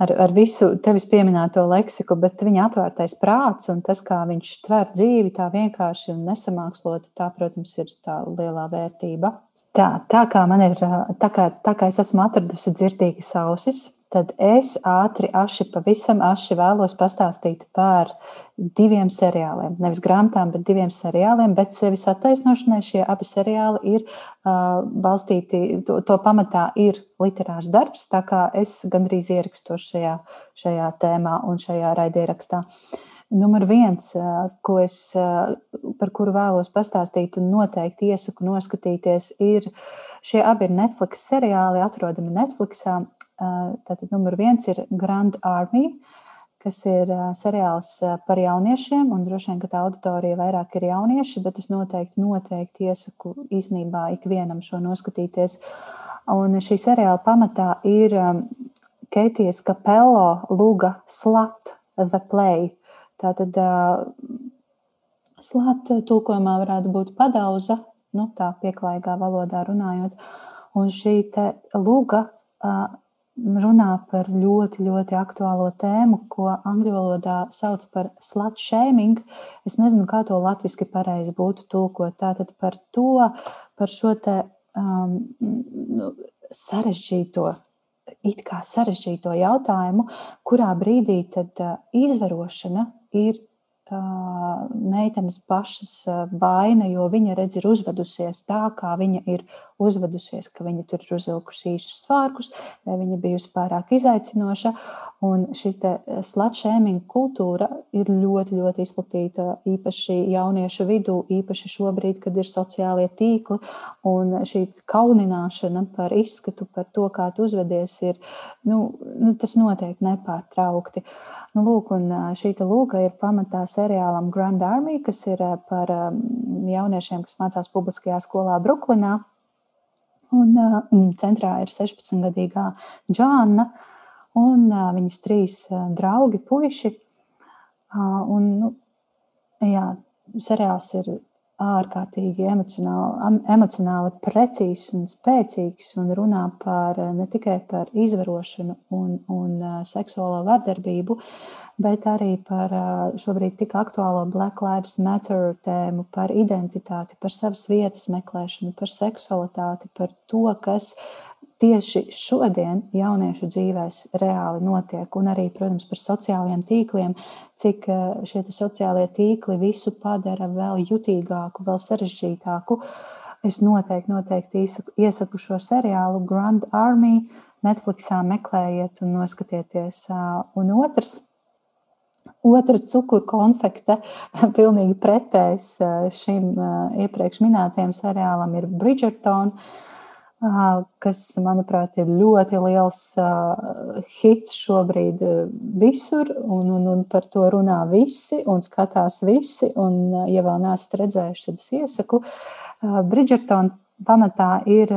ar, ar visu tevis pieminēto leksiku, bet viņa atvērtais prāts un tas, kā viņš tver dzīvi, tā vienkārši un nesamāksloti, tā, protams, ir tā lielā vērtība. Tā, tā kā man ir, tā kā, tā kā es esmu atradusi dzirdīgas ausis, tad es ātri, aši, pavisam aši vēlos pastāstīt par diviem seriāliem. Nevis grāmatām, bet diviem seriāliem. Bet sevis attaisnošanai šie abi seriāli ir uh, balstīti, to, to pamatā ir literārs darbs, tā kā es gandrīz ierakstu šajā, šajā tēmā un šajā raidierakstā. Numur viens, ko es, par kuru vēlos pastāstīt un noteikti iesaku noskatīties, ir šie abi ir Netflix seriāli, atrodami Netflixā. Tātad numur viens ir Grand Army, kas ir seriāls par jauniešiem, un droši vien, ka tā auditorija vairāk ir jaunieši, bet es noteikti, noteikti iesaku īstenībā ikvienam šo noskatīties. Un šī seriāla pamatā ir Keitijas Kapello Luga Slat The Play. Tātad slat tulkojumā varētu būt padauza, nu tā pieklājīgā valodā runājot. Un šī te luga runā par ļoti, ļoti aktuālo tēmu, ko angļu valodā sauc par slut shaming. Es nezinu, kā to latviešu pareizi būtu tulkot. Tātad par to, par šo te um, nu, sarežģīto. It kā sarežģīto jautājumu, kurā brīdī tad uh, izvarošana ir uh, meitenes pašas uh, vaina, jo viņa redz, ir uzvedusies tā, kā viņa ir uzvedusies, ka viņa tur ir uzvilkusi īsus svārkus, vai viņa bijusi pārāk izaicinoša. Un šī slatšēminga kultūra ir ļoti, ļoti izplatīta īpaši jauniešu vidū, īpaši šobrīd, kad ir sociālie tīkli. Un šī kaunināšana par izskatu, par to, kā tu uzvedies, ir, nu, nu, tas noteikti nepārtraukti. Nu, lūk, šī lūga ir pamatā seriālam Grand Army, kas ir par jauniešiem, kas mācās publiskajā skolā Brooklynā. Un, centrā ir 16-gadīgā Džāna un viņas trīs draugi, puiši. Un, nu, jā, seriāls ir ārkārtīgi emocionāli, emocionāli precīzs un spēcīgs un runā par, ne tikai par izvarošanu un, un seksuālo vardarbību, bet arī par šobrīd tik aktuālo Black Lives Matter tēmu, par identitāti, par savas vietas meklēšanu, par seksualitāti, par to, kas tieši šodien jauniešu dzīvēs reāli notiek, un arī, protams, par sociālajiem tīkliem, cik eh, šie sociālie tīkli visu padara vēl jutīgāku, vēl sarežģītāku. Es noteikti, noteikti iesaku šo seriālu Grand Army. Netflixā meklējiet un noskatieties. Un otrs, otra cukuru konfekte, pilnīgi pretējs šim iepriekš minētajam seriālam, ir Bridgerton. Uh, kas, manuprāt, ir ļoti liels hits šobrīd visur, un, un, un par to runā visi un skatās visi. Un, ja vēl neesat redzējuši, tad es iesaku. Bridgerton pamatā ir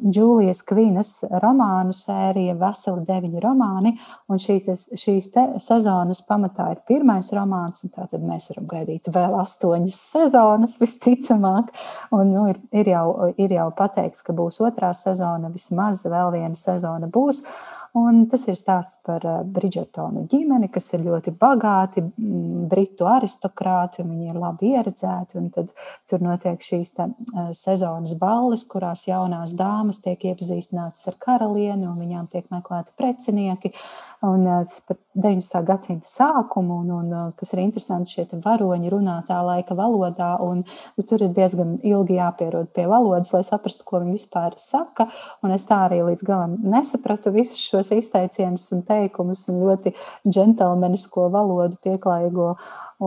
Džūlijas Kvinas romānu sērija, veseli deviņi romāni. Šī, tas, šīs sezonas pamatā ir pirmais romāns, un tātad mēs varam gaidīt vēl astoņas sezonas, visticamāk. Un, nu, ir, ir, jau, ir jau pateikts, ka būs otrā sezona, vismaz vēl viena sezona būs. Un tas ir stāsts par eh, Bridžetonu ģimeni, kas ir ļoti bagāti, britu aristokrāti, un viņi ir labi ieredzēti. Tad tur notiek šīs te, eh, sezonas balles, kurās jaunās dāmas tiek iepazīstinātas ar karalieni, un viņām tiek meklēti precinieki. Un eh, tas par 19. gadsimta sākumu, un, un eh, kas ir interesanti, šie varoņi runā tā laika valodā, un nu, tur ir diezgan ilgi jāpierod pie valodas, lai saprastu, ko viņi vispār saka. Un es tā arī līdz galam nesapratu visus šos izteicienus un teikumus, un ļoti džentlmenisko valodu pieklājīgo,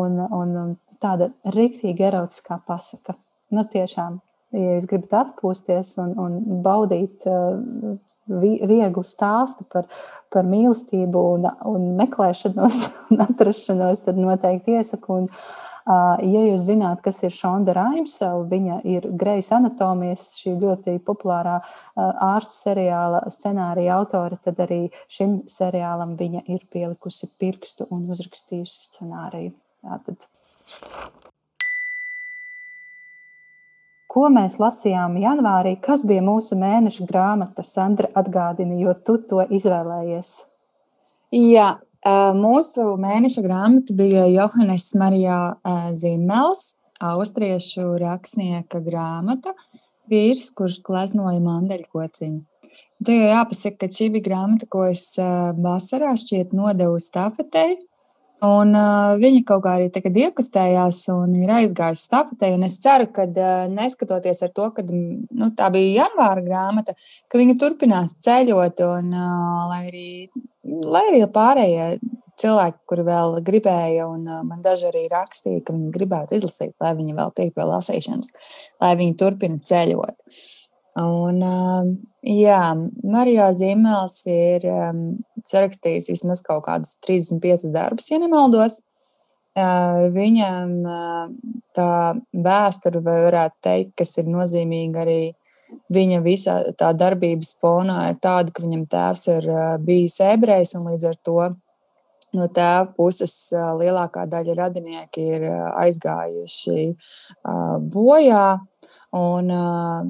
un, un tāda rīktīgi erotiskā pasaka. Nu, tiešām, ja jūs gribat atpūsties un, un baudīt uh, vieglu stāstu par, par mīlestību un, un meklēšanos un atrašanos, tad noteikti iesaku. Un, ja jūs zināt, kas ir Šonda Raimsa, viņa ir Grejas anatomijas, šī ļoti populārā ārstu seriāla scenārija autore, tad arī šim seriālam viņa ir pielikusi pirkstu un uzrakstījusi scenāriju. Jā, tad Ko mēs lasījām janvārī? Kas bija mūsu mēneša grāmata? Sandra atgādina, jo tu to izvēlējies. Jā, mūsu mēneša grāmata bija Johannes Marijā Zimels, austriešu rakstnieka grāmata, vīrs, kurš gleznoja mandeļkociņu. Tikai jāpasaka, ka šī bija grāmata, ko es vasarā šķiet nodevu stafetei Un, uh, viņa kaut kā arī tagad iekustējās un ir aizgājusi stafetē. Es ceru, ka uh, neskatoties ar to, ka nu, tā bija janvāra grāmata, ka viņa turpinās ceļot un uh, lai, arī, lai arī pārējie cilvēki, kuri vēl gribēja, un uh, man daži arī rakstīja, ka viņi gribētu izlasīt, lai viņi vēl tiek pie lasīšanas, lai viņi turpina ceļot. Un, uh, jā, Marijā Zīmēls ir um, sarakstījis vismaz kaut kādas 35 darbus, ja nemaldos. Uh, viņam uh, tā vēsture, vai varētu teikt, kas ir nozīmīga arī viņa visā tā darbības fonā, ir tāda, ka viņam tēvs ir uh, bijis ebrejs, un līdz ar to no tēva puses lielākā daļa radinieki ir aizgājuši bojā. Un, uh,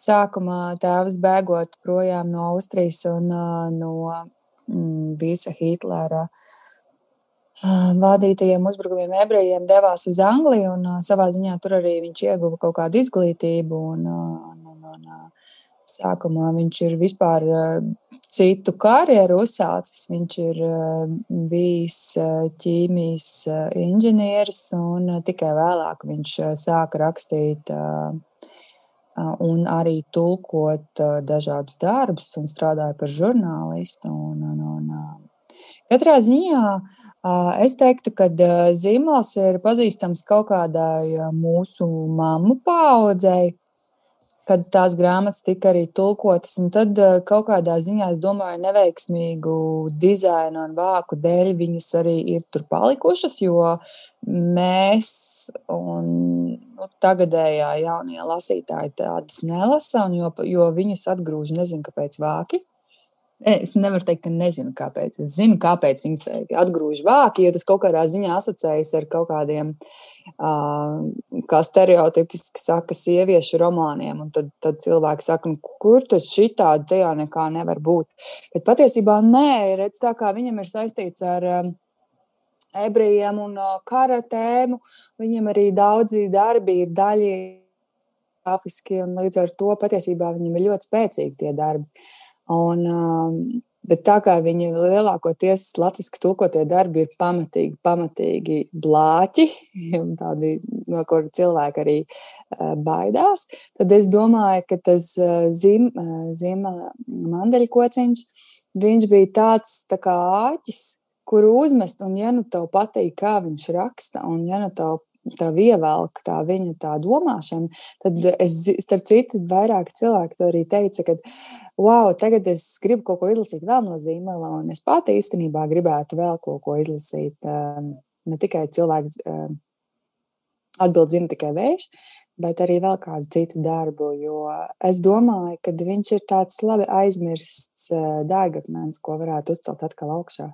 sākumā tēvs bēgot projām no Austrijas un uh, no mm, visa Hitlera uh, vadītajiem uzbrukumiem ebrejiem, devās uz Angliju. Un, uh, savā ziņā tur arī viņš ieguva kaut kādu izglītību. Un, un, un, un, sākumā viņš ir vispār citu karjeru uzsācis. Viņš ir bijis ķīmijas inženieris, un tikai vēlāk viņš sāka rakstīt un arī tulkot dažādus darbus un strādāju par žurnālistu. Un, un, un, katrā ziņā es teiktu, ka zīmols ir pazīstams kaut kādai mūsu mammu paudzei kad tās grāmatas tika arī tulkotas. Un tad kaut kādā ziņā, es domāju, neveiksmīgu dizainu un vāku dēļ viņas arī ir tur palikušas, jo mēs un nu, tagadējā jaunie lasītāji tādus nelasa, jo, jo viņus atgrūž nezinu, kāpēc vāki. Es nevaru teikt, ka nezinu, kāpēc. Es zinu, kāpēc viņas atgrūž vāki, jo tas kaut kādā ziņā asociējas ar kaut kādiem kā stereotipiski saka, sieviešu romāniem. Tad, tad cilvēki saka, nu, kur tad šitādi tajā nekā nevar būt. Bet patiesībā nē, redz tā kā viņam ir saistīts ar ebrejiem un kara tēmu. Viņam arī daudzi darbi ir daļi grafiski, un līdz ar to patiesībā viņam ir ļoti spēcīgi tie darbi. Un, Bet tā kā viņi lielākoties latviešu tulkotie darbi ir pamatīgi, pamatīgi blāķi, tādi, no kuriem cilvēki arī baidās, tad es domāju, ka tas zim, zima mandeļa kociņš, viņš bija tāds tā kā āķis, kuru uzmest, un ja nu tev patīk, kā viņš raksta, un ja nu tev tā ievelk, tā viņa tā domāšana, tad es, starp citu, vairāk cilvēki to arī teica, ka, wow, tagad es gribu kaut ko izlasīt vēl no zīmola, un es pati īstenībā gribētu vēl kaut ko izlasīt. Ehm, ne tikai cilvēks ehm, atbild zina tikai vējš, bet arī vēl kādu citu darbu, jo es domāju, ka viņš ir tāds labi aizmirsts eh, dārgakmens, ko varētu uzcelt atkal augšā.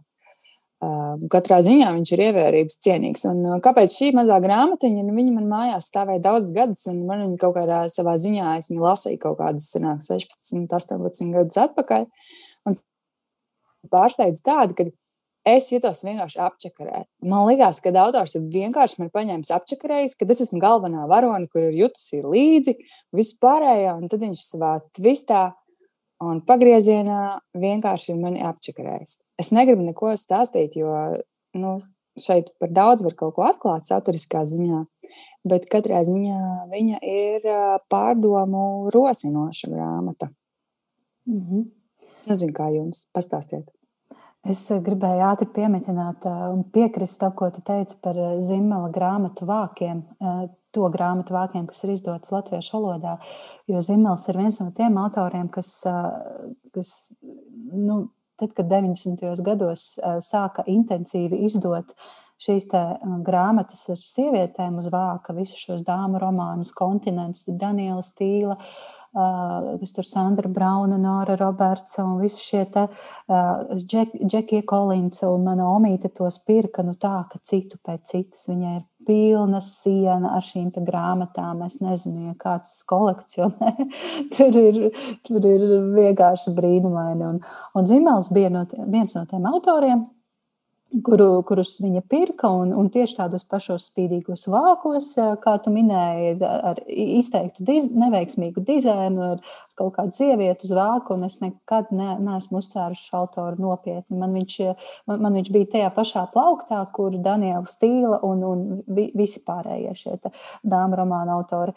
Katrā ziņā viņš ir ievērības cienīgs. Un kāpēc šī mazā grāmatiņa? Nu, viņa man mājās stāvēja daudz gadus, un man viņa kaut kādā savā ziņā es viņu lasīju kaut kādus 16, 18 gadus atpakaļ. Un pārsteidz tādu, ka es jutos vienkārši apčakarēt. Man liekas, ka autors ir vienkārši man paņēmis apčakarējis, ka es esmu galvenā varone, kur ir jutusi līdzi vispārējā, un tad viņš savā tvistā Un pagriezienā vienkārši ir mani apčakarējis. Es negribu neko stāstīt, jo nu, šeit par daudz var kaut ko atklāt saturiskā ziņā, bet katrā ziņā viņa ir pārdomu rosinoša grāmata. Mm -hmm. Es nezinu, kā jums pastāstiet. Es gribēju ātri pieminēt un piekrist tam, ko tu teici par Zimela grāmatu vākiem to grāmatu vākiem, kas ir izdotas latviešu valodā. Jo Zimels ir viens no tiem autoriem, kas, kas nu, tad, kad 90. gados sāka intensīvi izdot šīs grāmatas ar sievietēm uz vāka, visus šos dāmu romānus, kontinents, Daniela Stīla. Uh, kas tur Sandra Brauna, Nora Roberts un visi šie te Džekija Kolinsa un mana omīte tos pirka, nu tā, ka citu pēc citas viņai ir pilna siena ar šīm grāmatām. Es nezinu, ja kāds kolekcionē. tur, ir, tur ir vienkārši brīnumaini. Un, un Zimels bija no, viens no tiem autoriem, kuru, kurus viņa pirka, un, un tieši tādos pašos spīdīgos vākos, eh, kā tu minēji, ar izteiktu diz, neveiksmīgu dizainu, ar kaut kādu sievieti uz vāku, un es nekad ne, neesmu uzcēruši šo autoru nopietni. Man viņš, man, man viņš bija tajā pašā plauktā, kur Daniela Stīla un, un visi pārējie šie dāmas romāna autori.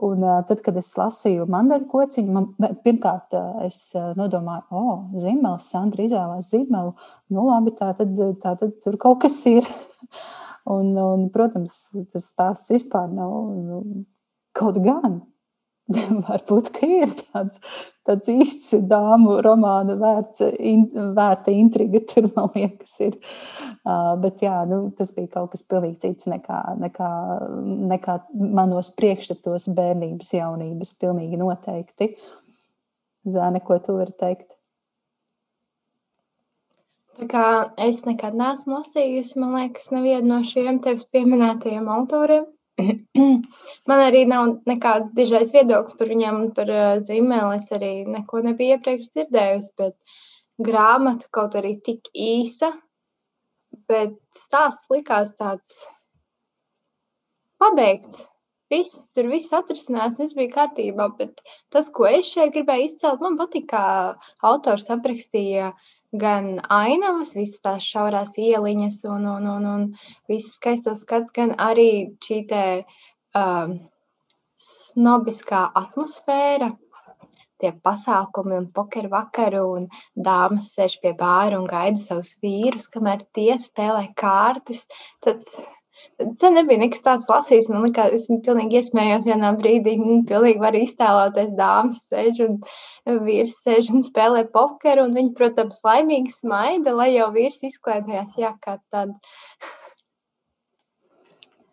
Uh, Un, uh, tad, kad es lasīju mandaļu kociņu, man pirmkārt uh, es nodomāju, o, oh, zīmelis, Sandra izvēlās zīmelu. Nu, labi, tā tad, tā tad tur kaut kas ir. un, un, protams, tas stāsts vispār nav nu, kaut gan. Varbūt ir tāds, tāds īsts dāmu romāna vērts, in, vērta intriga, tur man liekas, ir. Uh, bet jā, nu, tas bija kaut kas pilnīgi cits nekā, nekā, nekā manos priekšstatos bērnības, jaunības. Pilnīgi noteikti. Zēne, ko tu vari teikt? Tā kā es nekad neesmu lasījusi, man liekas, nevienu no šiem tevis pieminētajiem autoriem. Man arī nav nekāds dižais viedoklis par viņiem un par uh, zīmēli. Es arī neko nebiju iepriekš dzirdējusi, bet grāmata kaut arī tik īsa, bet stāsts likās tāds pabeigts. Viss, tur viss atrisinās, viss bija kārtībā, bet tas, ko es šeit gribēju izcelt, man patīk, kā autors aprakstīja uh, gan ainavas, visas tās šaurās ieliņas un, un, un, un visus skaistos skats, gan arī šī te um, snobiskā atmosfēra, tie pasākumi un pokeru vakaru, un dāmas sēž pie bāra un gaida savus vīrus, kamēr tie spēlē kārtas. Tad Sen nebija nekas tāds lasīts. Man liekas, es pilnīgi iesmējos vienā brīdī. Nu, pilnīgi var iztēloties dāmas sēž un vīrs sēž un spēlē pokeru. Un viņi, protams, laimīgi smaida, lai jau vīrs izklaidējās. Jā, kā tad.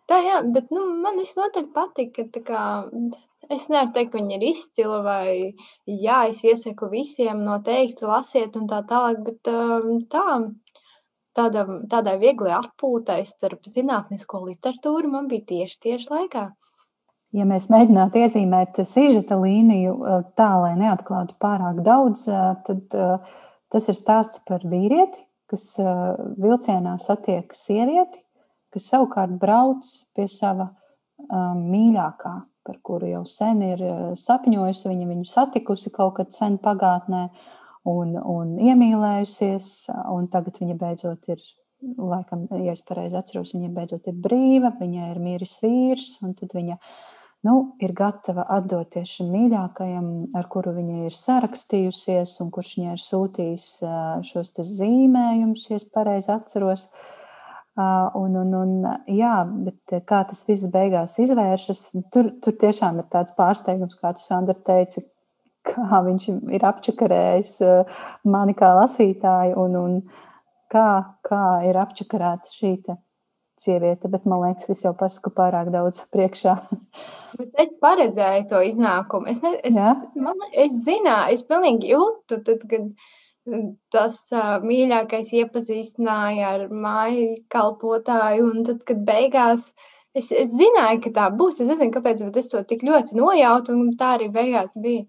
Tā, jā, bet nu, man visnotaļ patīk, ka kā, es nevaru teikt, ka viņi ir izcili vai jā, es iesaku visiem noteikti lasiet un tā tālāk, bet tā, tādam, tādai vieglai atpūtai starp zinātnisko literatūru man bija tieši tieši laikā. Ja mēs mēģinātu iezīmēt sižeta līniju tā, lai neatklātu pārāk daudz, tad tas ir stāsts par vīrieti, kas vilcienā satiek sievieti, kas savukārt brauc pie sava mīļākā, par kuru jau sen ir sapņojusi, viņa viņu satikusi kaut kad sen pagātnē, un, un iemīlējusies, un tagad viņa beidzot ir, laikam, ja es pareizi atceros, viņa beidzot ir brīva, viņai ir mīris vīrs, un tad viņa nu, ir gatava atdoties šim mīļākajam, ar kuru viņa ir sarakstījusies, un kurš viņai ir sūtījis šos zīmējumus, ja es pareizi atceros. Un, un, un, jā, bet kā tas viss beigās izvēršas, tur, tur tiešām ir tāds pārsteigums, kā tu, Sandra, teici, kā viņš ir apčakarējis eh, mani kā lasītāju un, un kā, kā ir apčakarēta šī sieviete. Bet man liekas, es jau pasaku pārāk daudz priekšā. Bet es paredzēju to iznākumu. Es, ne, es, man, es zināju, es pilnīgi jūtu, tad, kad eh, tas uh, mīļākais iepazīstināja ar māju kalpotāju, un tad, kad beigās es, es zināju, ka tā būs. Es nezinu, kāpēc, bet es to tik ļoti nojautu, un tā arī beigās bija.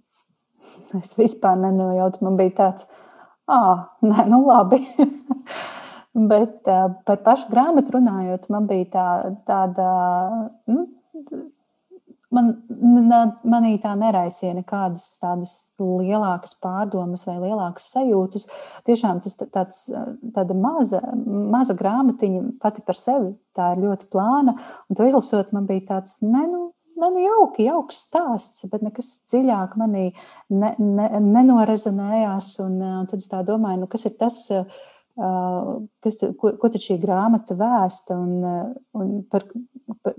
Es vispār nenojautu. Man bija tāds, ah, nē, nu labi. Bet uh, par pašu grāmatu runājot, man bija tā, tāda. Nu, man, manī tā neraisīja nekādas tādas lielākas pārdomas vai lielākas sajūtas. Tiešām tas tāds, tāda maza, maza grāmatiņa pati par sevi, tā ir ļoti plāna. Un to izlasot, man bija tāds, ne, nu, nu, nu, jauki, jauks stāsts, bet nekas dziļāk manī ne, ne, nenorezonējās. Un, un tad es tā domāju, nu, kas ir tas, kas, ko, ko tad šī grāmata vēsta un, un par, par,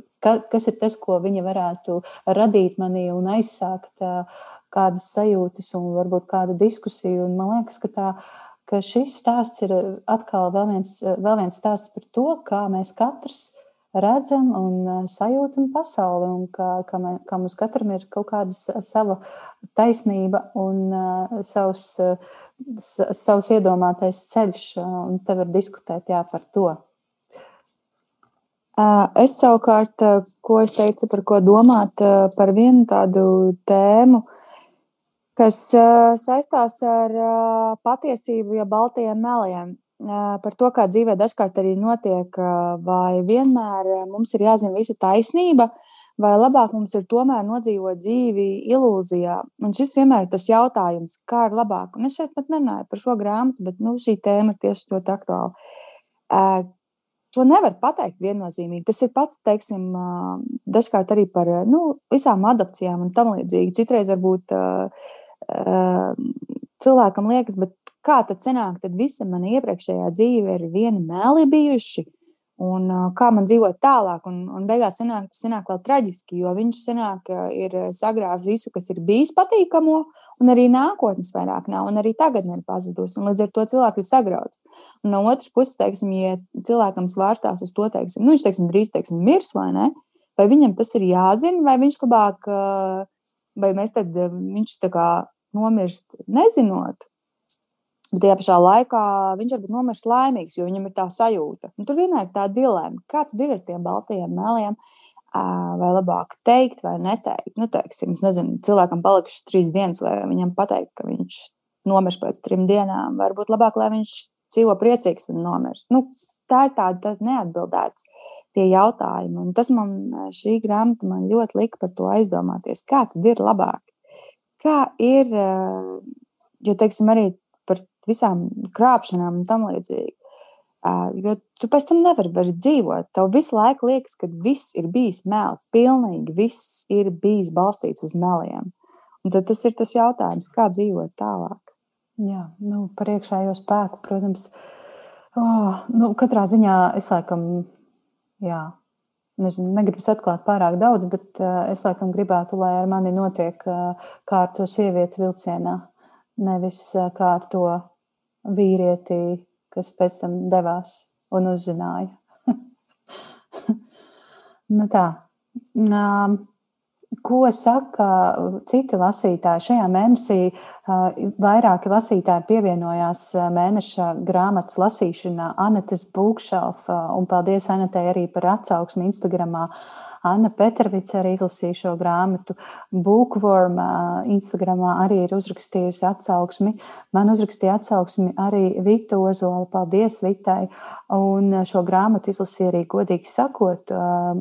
kas ir tas, ko viņa varētu radīt manī un aizsākt kādas sajūtas un varbūt kādu diskusiju. Un man liekas, ka tā ka šis stāsts ir atkal vēl viens, vēl viens stāsts par to, kā mēs katrs redzam un sajūtam pasauli, un ka, ka, mē, ka mums katram ir kaut kāda sava taisnība un uh, savs, uh, savs iedomātais ceļš, un te var diskutēt jā, par to. Es savukārt, ko es teicu, par ko domāt, par vienu tādu tēmu, kas saistās ar patiesību, ja baltajiem meliem par to, kā dzīvē dažkārt arī notiek, vai vienmēr mums ir jāzina visa taisnība, vai labāk mums ir tomēr nodzīvot dzīvi ilūzijā. Un šis vienmēr ir tas jautājums, kā ir labāk. Un es šeit pat nerunāju par šo grāmatu, bet nu, šī tēma ir tieši ļoti aktuāla. To nevar pateikt viennozīmīgi. Tas ir pats, teiksim, dažkārt arī par nu, visām adopcijām un tam līdzīgi. Citreiz varbūt cilvēkam liekas, bet kā tad sanāk, tad visa mana iepriekšējā dzīve ir vieni meli bijuši. Un, uh, kā man dzīvot tālāk, un, un beigās sanāk, tas sanāk vēl traģiski, jo viņš sanāk, ir sagrāvis visu, kas ir bijis patīkamo, un arī nākotnes vairāk nav, un arī tagadne ir pazudusi. Līdz ar to cilvēks ir sagrauts. Un no otras puses, teiksim, ja cilvēkam svārstās uz to, teiksim, nu, viņš teiksim, drīz teiksim, mirs vai ne, vai viņam tas ir jāzina, vai viņš labāk, vai mēs tad viņš tā kā nomirst nezinot. Bet tajā pašā laikā viņš varbūt nomirst laimīgs, jo viņam ir tā sajūta. Un tur vienmēr ir tā dilemma, kā tad ir ar tiem baltajiem meliem. Vai labāk teikt, vai neteikt. Nu, teiksim, nezinu, cilvēkam palikušas trīs dienas, vai viņam pateikt, ka viņš nomirs pēc trim dienām. Varbūt labāk, lai viņš dzīvo priecīgs un nomirs. Nu, tā ir tāda neatbildēta tie jautājumi. Un tas man šī grāmata man ļoti lika par to aizdomāties, kā tad ir labāk. Kā ir, jo, teiksim, arī par visām krāpšanām un tam līdzīgi. Jo tu pēc tam nevari vairs dzīvot. Tev visu laiku liekas, ka viss ir bijis mēls. Pilnīgi viss ir bijis balstīts uz meliem. Un tad tas ir tas jautājums, kā dzīvot tālāk. Jā, nu, par iekšējo spēku, protams, oh, nu, katrā ziņā es laikam, jā, nezinu, negribu atklāt pārāk daudz, bet uh, es laikam gribētu, lai ar mani notiek uh, kā ar to sievieti vilcienā, nevis kā ar to vīrieti kas pēc tam devās un uzzināja. nu tā. Ko saka citi lasītāji? Šajā mēnesī vairāki lasītāji pievienojās mēneša grāmatas lasīšanā Anetes Bookshelf, un paldies Anetei arī par atsauksmi Instagramā Anna Petrovica arī izlasīja šo grāmatu. Bookworm Instagramā arī ir uzrakstījusi atsauksmi. Man uzrakstīja atsauksmi arī Vita Ozola. Paldies Vitai! Un šo grāmatu izlasīja arī, godīgi sakot,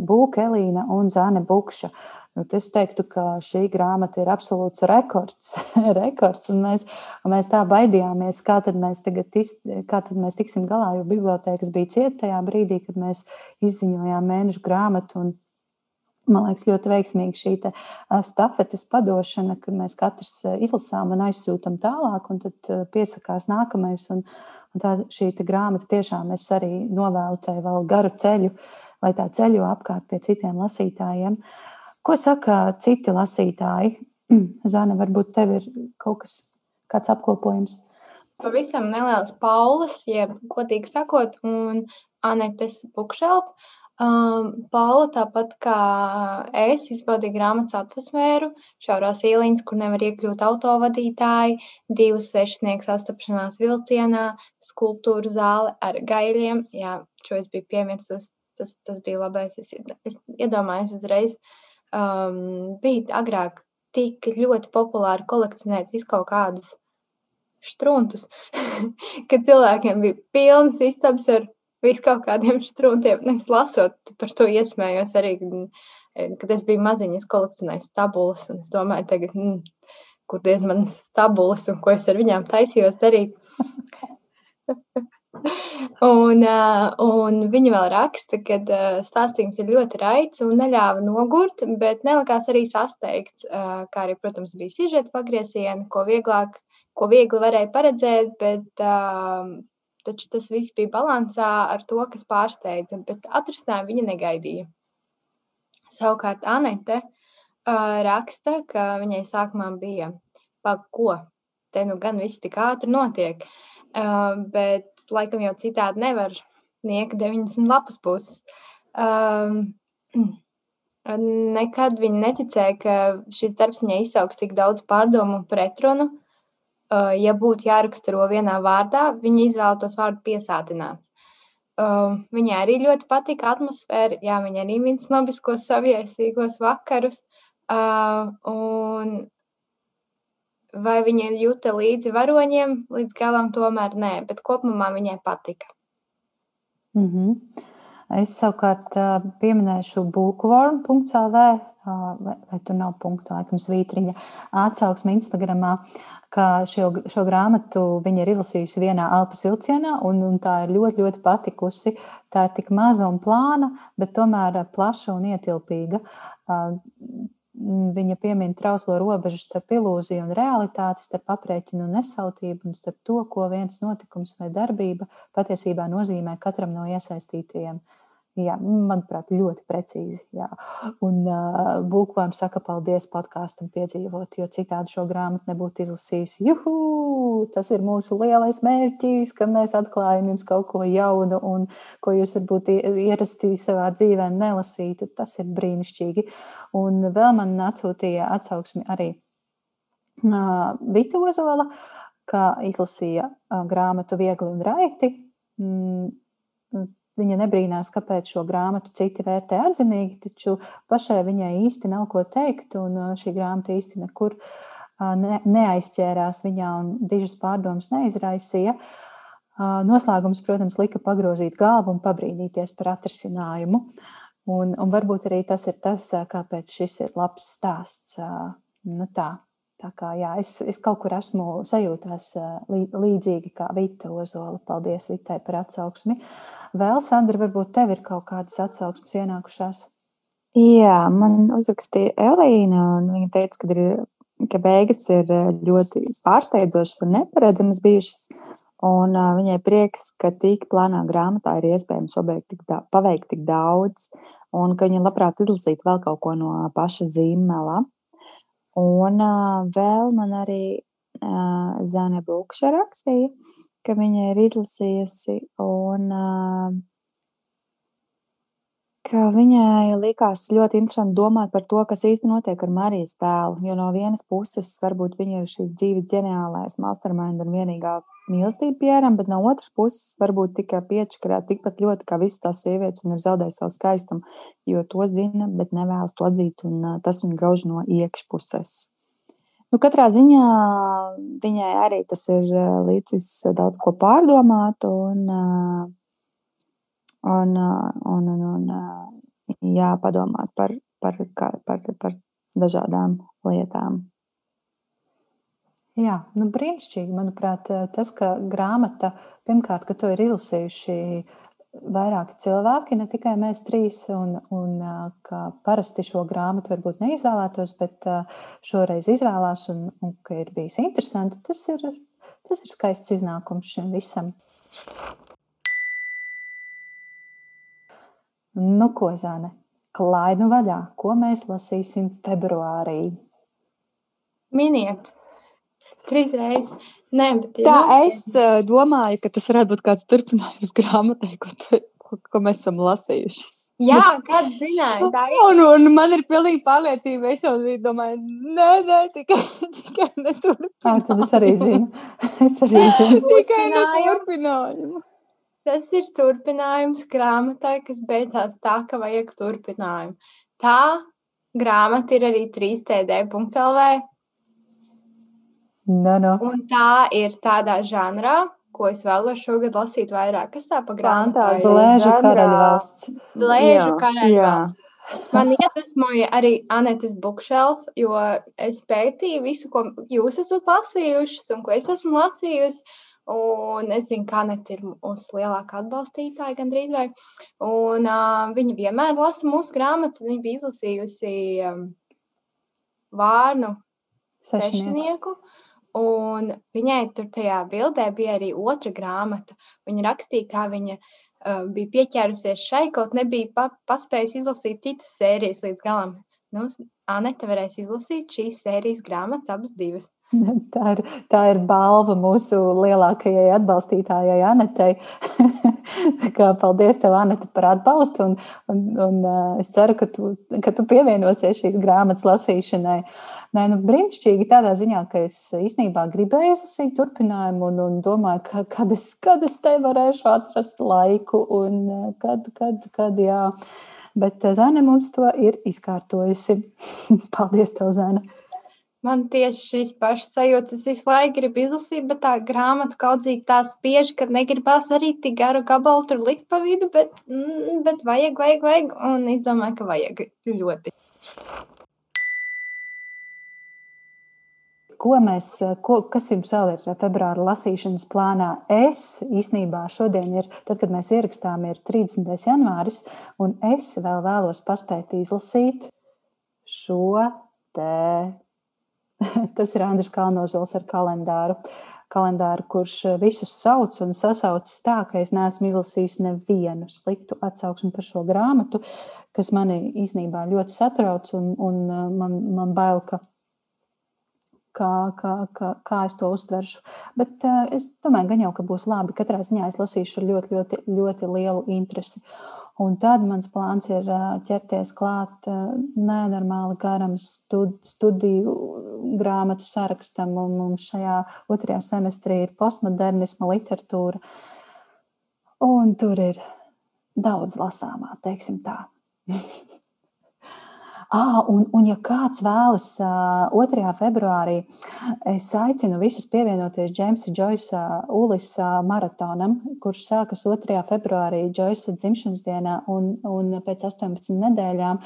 Būka Elīna un Zāne Bukša. Nu, es teiktu, ka šī grāmata ir absolūts rekords. rekords mēs, mēs tā baidījāmies, kā tad mēs, tis, kā tad mēs tiksim galā, jo bibliotēkas bija cieta tajā brīdī, kad mēs izziņojām mēnešu grāmatu. Un Man liekas, ļoti veiksmīga šī stafetes padošana, kad mēs katrs izlasām un aizsūtām tālāk, un tad piesakās nākamais. Un, un tā šī grāmata tiešām es arī novēlu tai vēl garu ceļu, lai tā ceļo apkārt pie citiem lasītājiem. Ko saka citi lasītāji? Zana, varbūt tev ir kaut kas, kāds apkopojums? Pavisam neliels Paulas, jeb, godīgi sakot, un Anetes Bukšelpa Um, Paula, tāpat kā es, izbaudīja grāmatas atmosfēru, šaurās ieliņas, kur nevar iekļūt autovadītāji, divu svešinieku sastapšanās vilcienā, skulptūru zāle ar gaļiem. Jā, šo es biju piemirsus, tas, tas bija labais. Es, es iedomājos uzreiz, um, bija agrāk tik ļoti populāri kolekcionēt visu kaut kādus štruntus, kad cilvēkiem bija pilnas istabas ar vis kaut kādiem struntiem. Es lasot par to iesmējos arī, kad es biju maziņa, es kolekcionēju stabulas, un es domāju, tagad, mm, kur diez man stabulas un ko es ar viņām taisījos darīt. un, un viņa vēl raksta, ka stāstījums ir ļoti raids un neļāva nogurt, bet nelikās arī sasteigts. Kā arī, protams, bija sižeta pagrieziena, ko vieglāk, ko viegli varēja paredzēt, bet taču tas viss bija balansā ar to, kas pārsteidza, bet atrisinājumu viņa negaidīja. Savukārt Anete uh, raksta, ka viņai sākumā bija pak, ko, te nu gan viss tik ātri notiek, uh, bet laikam jau citādi nevar sniegt 90 lapas puses. Um, nekad viņa neticēja, ka šis darbs viņai izsauks tik daudz pārdomu un pretrunu, uh, ja būtu jāraksturo vienā vārdā, viņa izvēlētos vārdu piesātināts. Viņai arī ļoti patika atmosfēra. Jā, viņa arī min snobiskos saviesīgos vakarus. Un vai viņa jūta līdzi varoņiem, līdz galam tomēr nē, bet kopumā viņai patika. Mm -hmm. Es savukārt pieminēšu bookworm.cl vai, vai tur nav punkta, laikam, svītriņa atsauksme Instagramā ka šo, šo grāmatu viņa ir izlasījusi vienā elpas vilcienā, un, un tā ir ļoti, ļoti patikusi. Tā ir tik maza un plāna, bet tomēr plaša un ietilpīga. Viņa piemin trauslo robežu starp ilūziju un realitāti, starp aprēķinu un nesautību, un starp to, ko viens notikums vai darbība patiesībā nozīmē katram no iesaistītajiem. Uh, Jā, manuprāt, ļoti precīzi. Jā. Un uh, Būkvārds saka, paldies podkāstam piedzīvot, jo citādi šo grāmatu nebūtu izlasījis. Juhu! Tas ir mūsu lielais mērķis, ka mēs atklājam jums kaut ko jaunu un ko jūs varbūt ierastī savā dzīvē nelasītu. Tas ir brīnišķīgi. Un vēl man atsūtīja atsauksmi arī uh, Vita Ozola, kā izlasīja uh, grāmatu Viegli un Raiti. Mm, Viņa nebrīnās, kāpēc šo grāmatu citi vērtē atzinīgi, taču pašai viņai īsti nav ko teikt, un šī grāmata īsti nekur ne, neaizķērās viņā un dižas pārdomas neizraisīja. Noslēgums, protams, lika pagrozīt galvu un pabrīnīties par atrisinājumu. Un, un varbūt arī tas ir tas, kāpēc šis ir labs stāsts. Nu tā, Tā kā jā, es, es kaut kur esmu sajūtās līdzīgi kā Vita Ozola. Paldies Vitai par atsauksmi. Vēl, Sandra, varbūt tev ir kaut kādas atsauksmes ienākušās? Jā, man uzrakstīja Elīna, un viņa teica, ka, ir, ka beigas ir ļoti pārsteidzošas un neparedzamas bijušas. Un uh, viņai prieks, ka tik plānā grāmatā ir iespējams tik da, paveikt tik daudz, un ka viņa labprāt izlasītu vēl kaut ko no paša zīmela. Un uh, vēl man arī uh, Zane Bukša rakstīja, ka viņa ir izlasījusi un uh, ka viņai likās ļoti interesanti domāt par to, kas īsti notiek ar Marijas tēlu. Jo no vienas puses, varbūt viņa ir šis dzīves ģeniālais mastermind un vienīgā mīlestība pieram, bet no otras puses, varbūt tikai piečakarēt tikpat ļoti kā visas tās sievietes un ir zaudējis savu skaistumu, jo to zina, bet nevēlas to atzīt, un tas viņu grauž no iekšpuses. Nu, katrā ziņā viņai arī tas ir uh, līdzis daudz ko pārdomāt, un uh, un, un, un, un jāpadomāt par, par, par, par dažādām lietām. Jā, nu brīnišķīgi. Manuprāt, tas, ka grāmata, pirmkārt, ka to ir izlasījuši vairāki cilvēki, ne tikai mēs trīs, un, un ka parasti šo grāmatu varbūt neizvēlētos, bet šoreiz izvēlās, un, un ka ir bijis interesanti, tas ir, tas ir skaists iznākums šim visam. Nu, ko zāne? Klainu vaļā, ko mēs lasīsim februārī? Miniet, trīs reizes. Nē, bet tā es uh, domāju, ka tas varētu būt kāds turpinājums grāmatai, ko, tu, ko, ko mēs esam lasījuši. Jā, mēs... kāds zināja. Tā ir. Un, un man ir pilnīgi pārliecība. Es jau domāju, nē, nē, tikai, tikai neturpinājums. Tā, tad es arī zinu. Es arī zinu. tikai neturpinājumu. Tas ir turpinājums grāmatai, kas beidzās tā, ka vajag turpinājumu. Tā grāmata ir arī 3td.lv. No, no. Un tā ir tādā žanrā, ko es vēlos šogad lasīt vairāk. Kas tā pa grāmatai? Lēžu karaļvalsts. Lēžu karaļvalsts. Man iedvesmoja arī Anetes bookshelf, jo es pētīju visu, ko jūs esat lasījušas un ko es esmu lasījusi. Un es zinu, ka Anita ir mūsu lielākā atbalstītāja gandrīz vai. Un uh, viņa vienmēr lasa mūsu grāmatas, viņa bija izlasījusi um, Vārnu sešinieku. Un viņai tur tajā bildē bija arī otra grāmata. Viņa rakstīja, kā viņa uh, bija pieķērusies šai, kaut nebija pa, paspējusi izlasīt citas sērijas līdz galam. Nu, Anita varēs izlasīt šīs sērijas grāmatas abas divas. Tā ir, tā ir balva mūsu lielākajai atbalstītājai, Anetei. kā, paldies, tev, Anete, par atbalstu. Un, un, un, uh, es ceru, ka tu, ka tu pievienosies šīs grāmatas lasīšanai. Nē, nu, brīnišķīgi tādā ziņā, ka es īstenībā gribēju izlasīt turpinājumu un, un domāju, ka, kad, es, kad es te varēšu atrast laiku un kad, kad, kad jā. Bet Zana mums to ir izkārtojusi. Paldies, tev, Zana! Man tieši šīs pašas sajūtas. Visu laiku gribu izlasīt, bet tā grāmata kaudzīgi tā spiež, ka negribas arī tik garu gabalu tur likt pa vidu, bet, mm, bet vajag, vajag, vajag. Un es domāju, ka vajag ļoti. Ko mēs, ko, kas jums vēl ir februāra lasīšanas plānā? Es īstenībā šodien ir, tad, kad mēs ierakstām, ir 30. janvāris, un es vēl vēlos paspēt izlasīt šo te Tas ir Andris Kalnozols ar kalendāru. Kalendāru, kurš visus sauc un sasauc tā, ka es neesmu izlasījis nevienu sliktu atsauksmi par šo grāmatu, kas mani īstenībā ļoti satrauc un, un uh, man, man bail, ka kā, kā, kā, kā es to uztveršu. Bet uh, es domāju, gan jau, ka būs labi. Katrā ziņā es lasīšu ar ļoti, ļoti, ļoti lielu interesi. Un tad mans plāns ir ķerties klāt nenormāli garam studiju grāmatu sarakstam. Un mums šajā otrajā semestrī ir postmodernisma literatūra. Un tur ir daudz lasāmā, teiksim tā. Ah, un, un, ja kāds vēlas uh, 2. februārī, es aicinu visus pievienoties Džeimsa Joisa Ulis maratonam, kurš sākas 2. februārī Joisa dzimšanas dienā un, un pēc 18 nedēļām,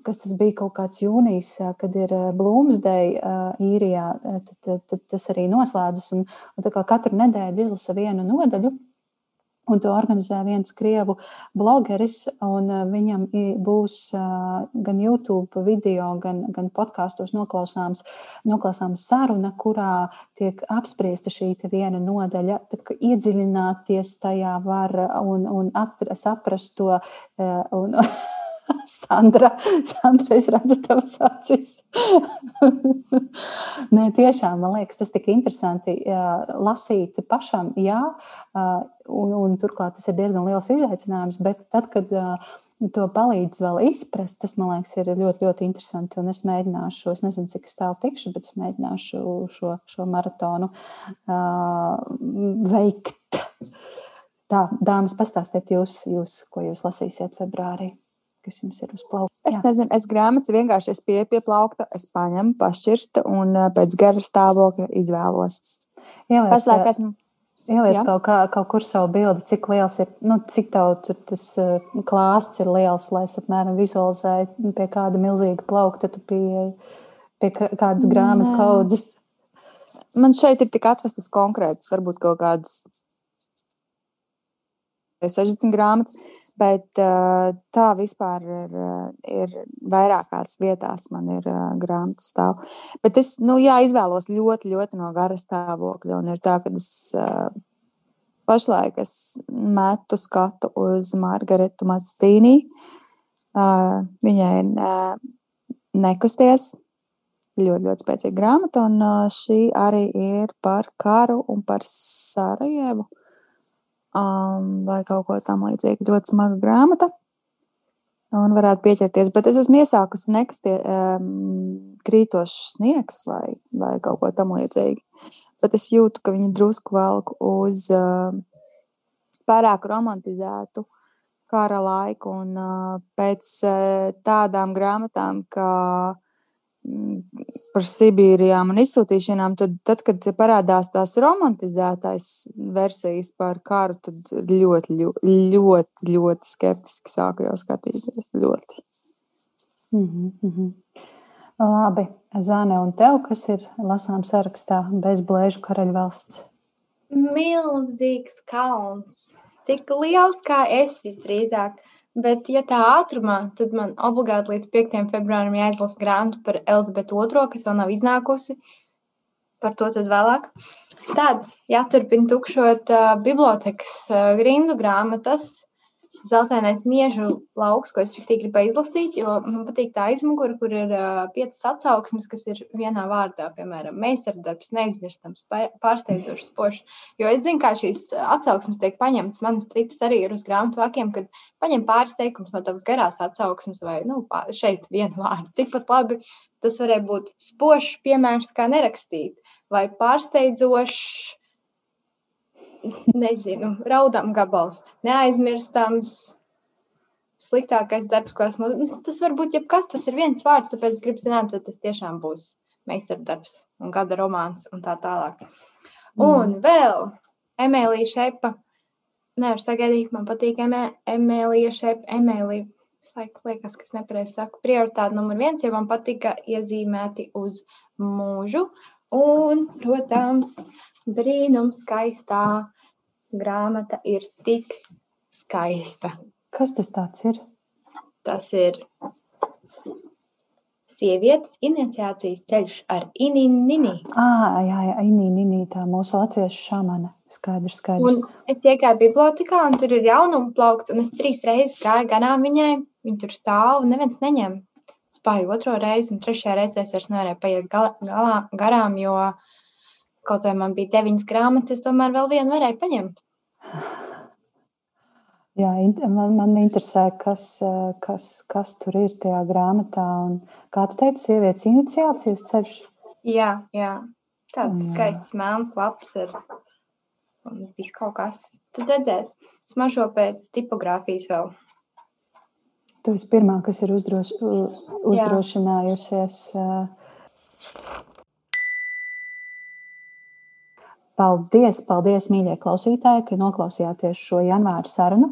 kas tas bija kaut kāds jūnijas, kad ir Bloomsday īrijā, tad, tad, tad tas arī noslēdzas. Un, un katru nedēļu izlasa vienu nodaļu. Un to organizē viens krievu blogeris, un viņam būs gan YouTube video, gan, gan podkāstos noklausāms, noklausāms saruna, kurā tiek apspriesta šī viena nodaļa. Iedziļināties tajā var un, un saprast to. Un, Sandra, Sandra, es redzu tavas acis. Nē, tiešām, man liekas, tas tik interesanti lasīt pašam, jā, un, un turklāt tas ir diezgan liels izaicinājums, bet tad, kad to palīdz vēl izprast, tas, man liekas, ir ļoti, ļoti interesanti, un es mēģināšu, es nezinu, cik es tālu tikšu, bet es mēģināšu šo, šo maratonu uh, veikt. Tā, dāmas, pastāstiet jūs, jūs, ko jūs lasīsiet februārī kas jums ir uz plaukta? Es nezinu, es grāmatas vienkārši es pieeju pie plaukta, es paņemu, pašķirstu un pēc gara stāvokļa izvēlos. Ieliec, Pašlaik esmu. Ieliec kaut, kā, kaut kur savu bildi, cik liels ir, nu, cik daudz tas klāsts ir liels, lai es apmēram vizualizēju, pie kāda milzīga plaukta tu pieeji, pie kādas grāmatas kaudzes. Man šeit ir tik atvestas konkrētas, varbūt kaut kādas 60 grāmatas, Bet tā vispār ir, ir vairākās vietās, man ir grāmatas stāv. Bet es nu, jā, izvēlos ļoti, ļoti no gara stāvokļa. Un ir tā, ka es pašlaik es metu skatu uz Margaritu Mastīnī. Viņai ir nekusties. Ļoti, ļoti spēcīga grāmata, un šī arī ir par karu un par Sarajevu. Uh, um, vai kaut ko tamlīdzīgu. Ļoti smaga grāmata. Un varētu pieķerties, bet es esmu iesākusi nekustie um, krītošs sniegs vai, vai kaut ko tamlīdzīgu. Bet es jūtu, ka viņi drusku velk uz uh, pārāk romantizētu kara laiku. Un uh, pēc uh, tādām grāmatām, kā par Sibīrijām un izsūtīšanām, tad, tad, kad parādās tās romantizētās versijas par karu, tad ļoti, ļoti, ļoti, ļoti skeptiski sāku jau skatīties. Ļoti. Mm -hmm. Labi, Zāne, un tev, kas ir lasām sarakstā bez blēžu karaļvalsts? Milzīgs kalns. Tik liels kā es visdrīzāk. Bet, ja tā ātrumā, tad man obligāti līdz 5. februārim jāizlasa grāmata par Elizabetu II, kas vēl nav iznākusi. Par to tad vēlāk. Tad jāturpina tukšot uh, bibliotekas uh, grindu grāmatas, zeltainais miežu lauks, ko es tik gribēju izlasīt, jo man patīk tā aizmugure, kur ir uh, piecas atsauksmes, kas ir vienā vārdā, piemēram, meistardarbs, neizmirstams, pārsteidzošs, spošs. Jo es zinu, kā šīs atsauksmes tiek paņemtas. Manas citas arī ir uz grāmatu vākiem, kad paņem pāris teikumus no tavas garās atsauksmes vai nu, šeit vienu vārdu. Tikpat labi tas varēja būt spošs piemērs, kā nerakstīt, vai pārsteidzošs nezinu, raudām gabals, neaizmirstams. Sliktākais darbs, ko esmu. Nu, tas var būt jebkas, tas ir viens vārds, tāpēc es gribu zināt, vai tas tiešām būs meistardarbs un gada romāns un tā tālāk. Mm. Un vēl Emīlija Šepa. Nevar sagaidīt, man patīk Emīlija Šepa. Emīlija, liekas, kas nepareizi saku. Prioritāte numur viens, jo man patika iezīmēti uz mūžu. Un, protams, brīnums skaistā grāmata ir tik skaista. Kas tas ir? Tas ir sievietes iniciācijas ceļš ar Inīnini. Ah, jā, jā, Inīnini, tā mūsu latviešu šāmana. Skaidrs, skaidrs. Un es iegāju bibliotekā, un tur ir jaunuma plaukts, un es trīs reizes gāju garām viņai. Viņa tur stāv, un neviens neņem. Spāju otro reizi, un trešajā reizē es vairs nevarēju paiet galā, galā, garām, jo kaut vai man bija deviņas grāmatas, es tomēr vēl vienu varēju paņemt. Jā, man, man interesē, kas, kas, kas tur ir tajā grāmatā. Un, kā tu teici, sievietes iniciācijas ceļš? Jā, jā. tāds jā. skaists melns laps ir. Un viss kaut kas. Tad redzēs, smažo pēc tipogrāfijas vēl. Tu esi pirmā, kas ir uzdroš, uzdrošinājusies. Paldies, paldies, mīļie klausītāji, ka noklausījāties šo janvāra sarunu.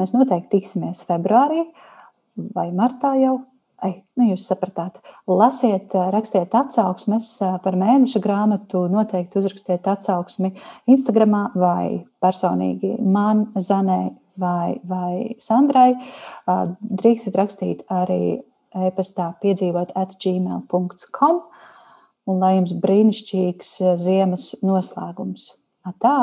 Mēs noteikti tiksimies februārī vai martā jau. Ai, nu jūs sapratāt, lasiet, rakstiet atsauksmes par mēneša grāmatu, noteikti uzrakstiet atsauksmi Instagram vai personīgi man, Zanai vai, vai Sandrai. Drīkstat rakstīt arī e-pastā piedzīvot at gmail.com un lai jums brīnišķīgs ziemas noslēgums. Atā!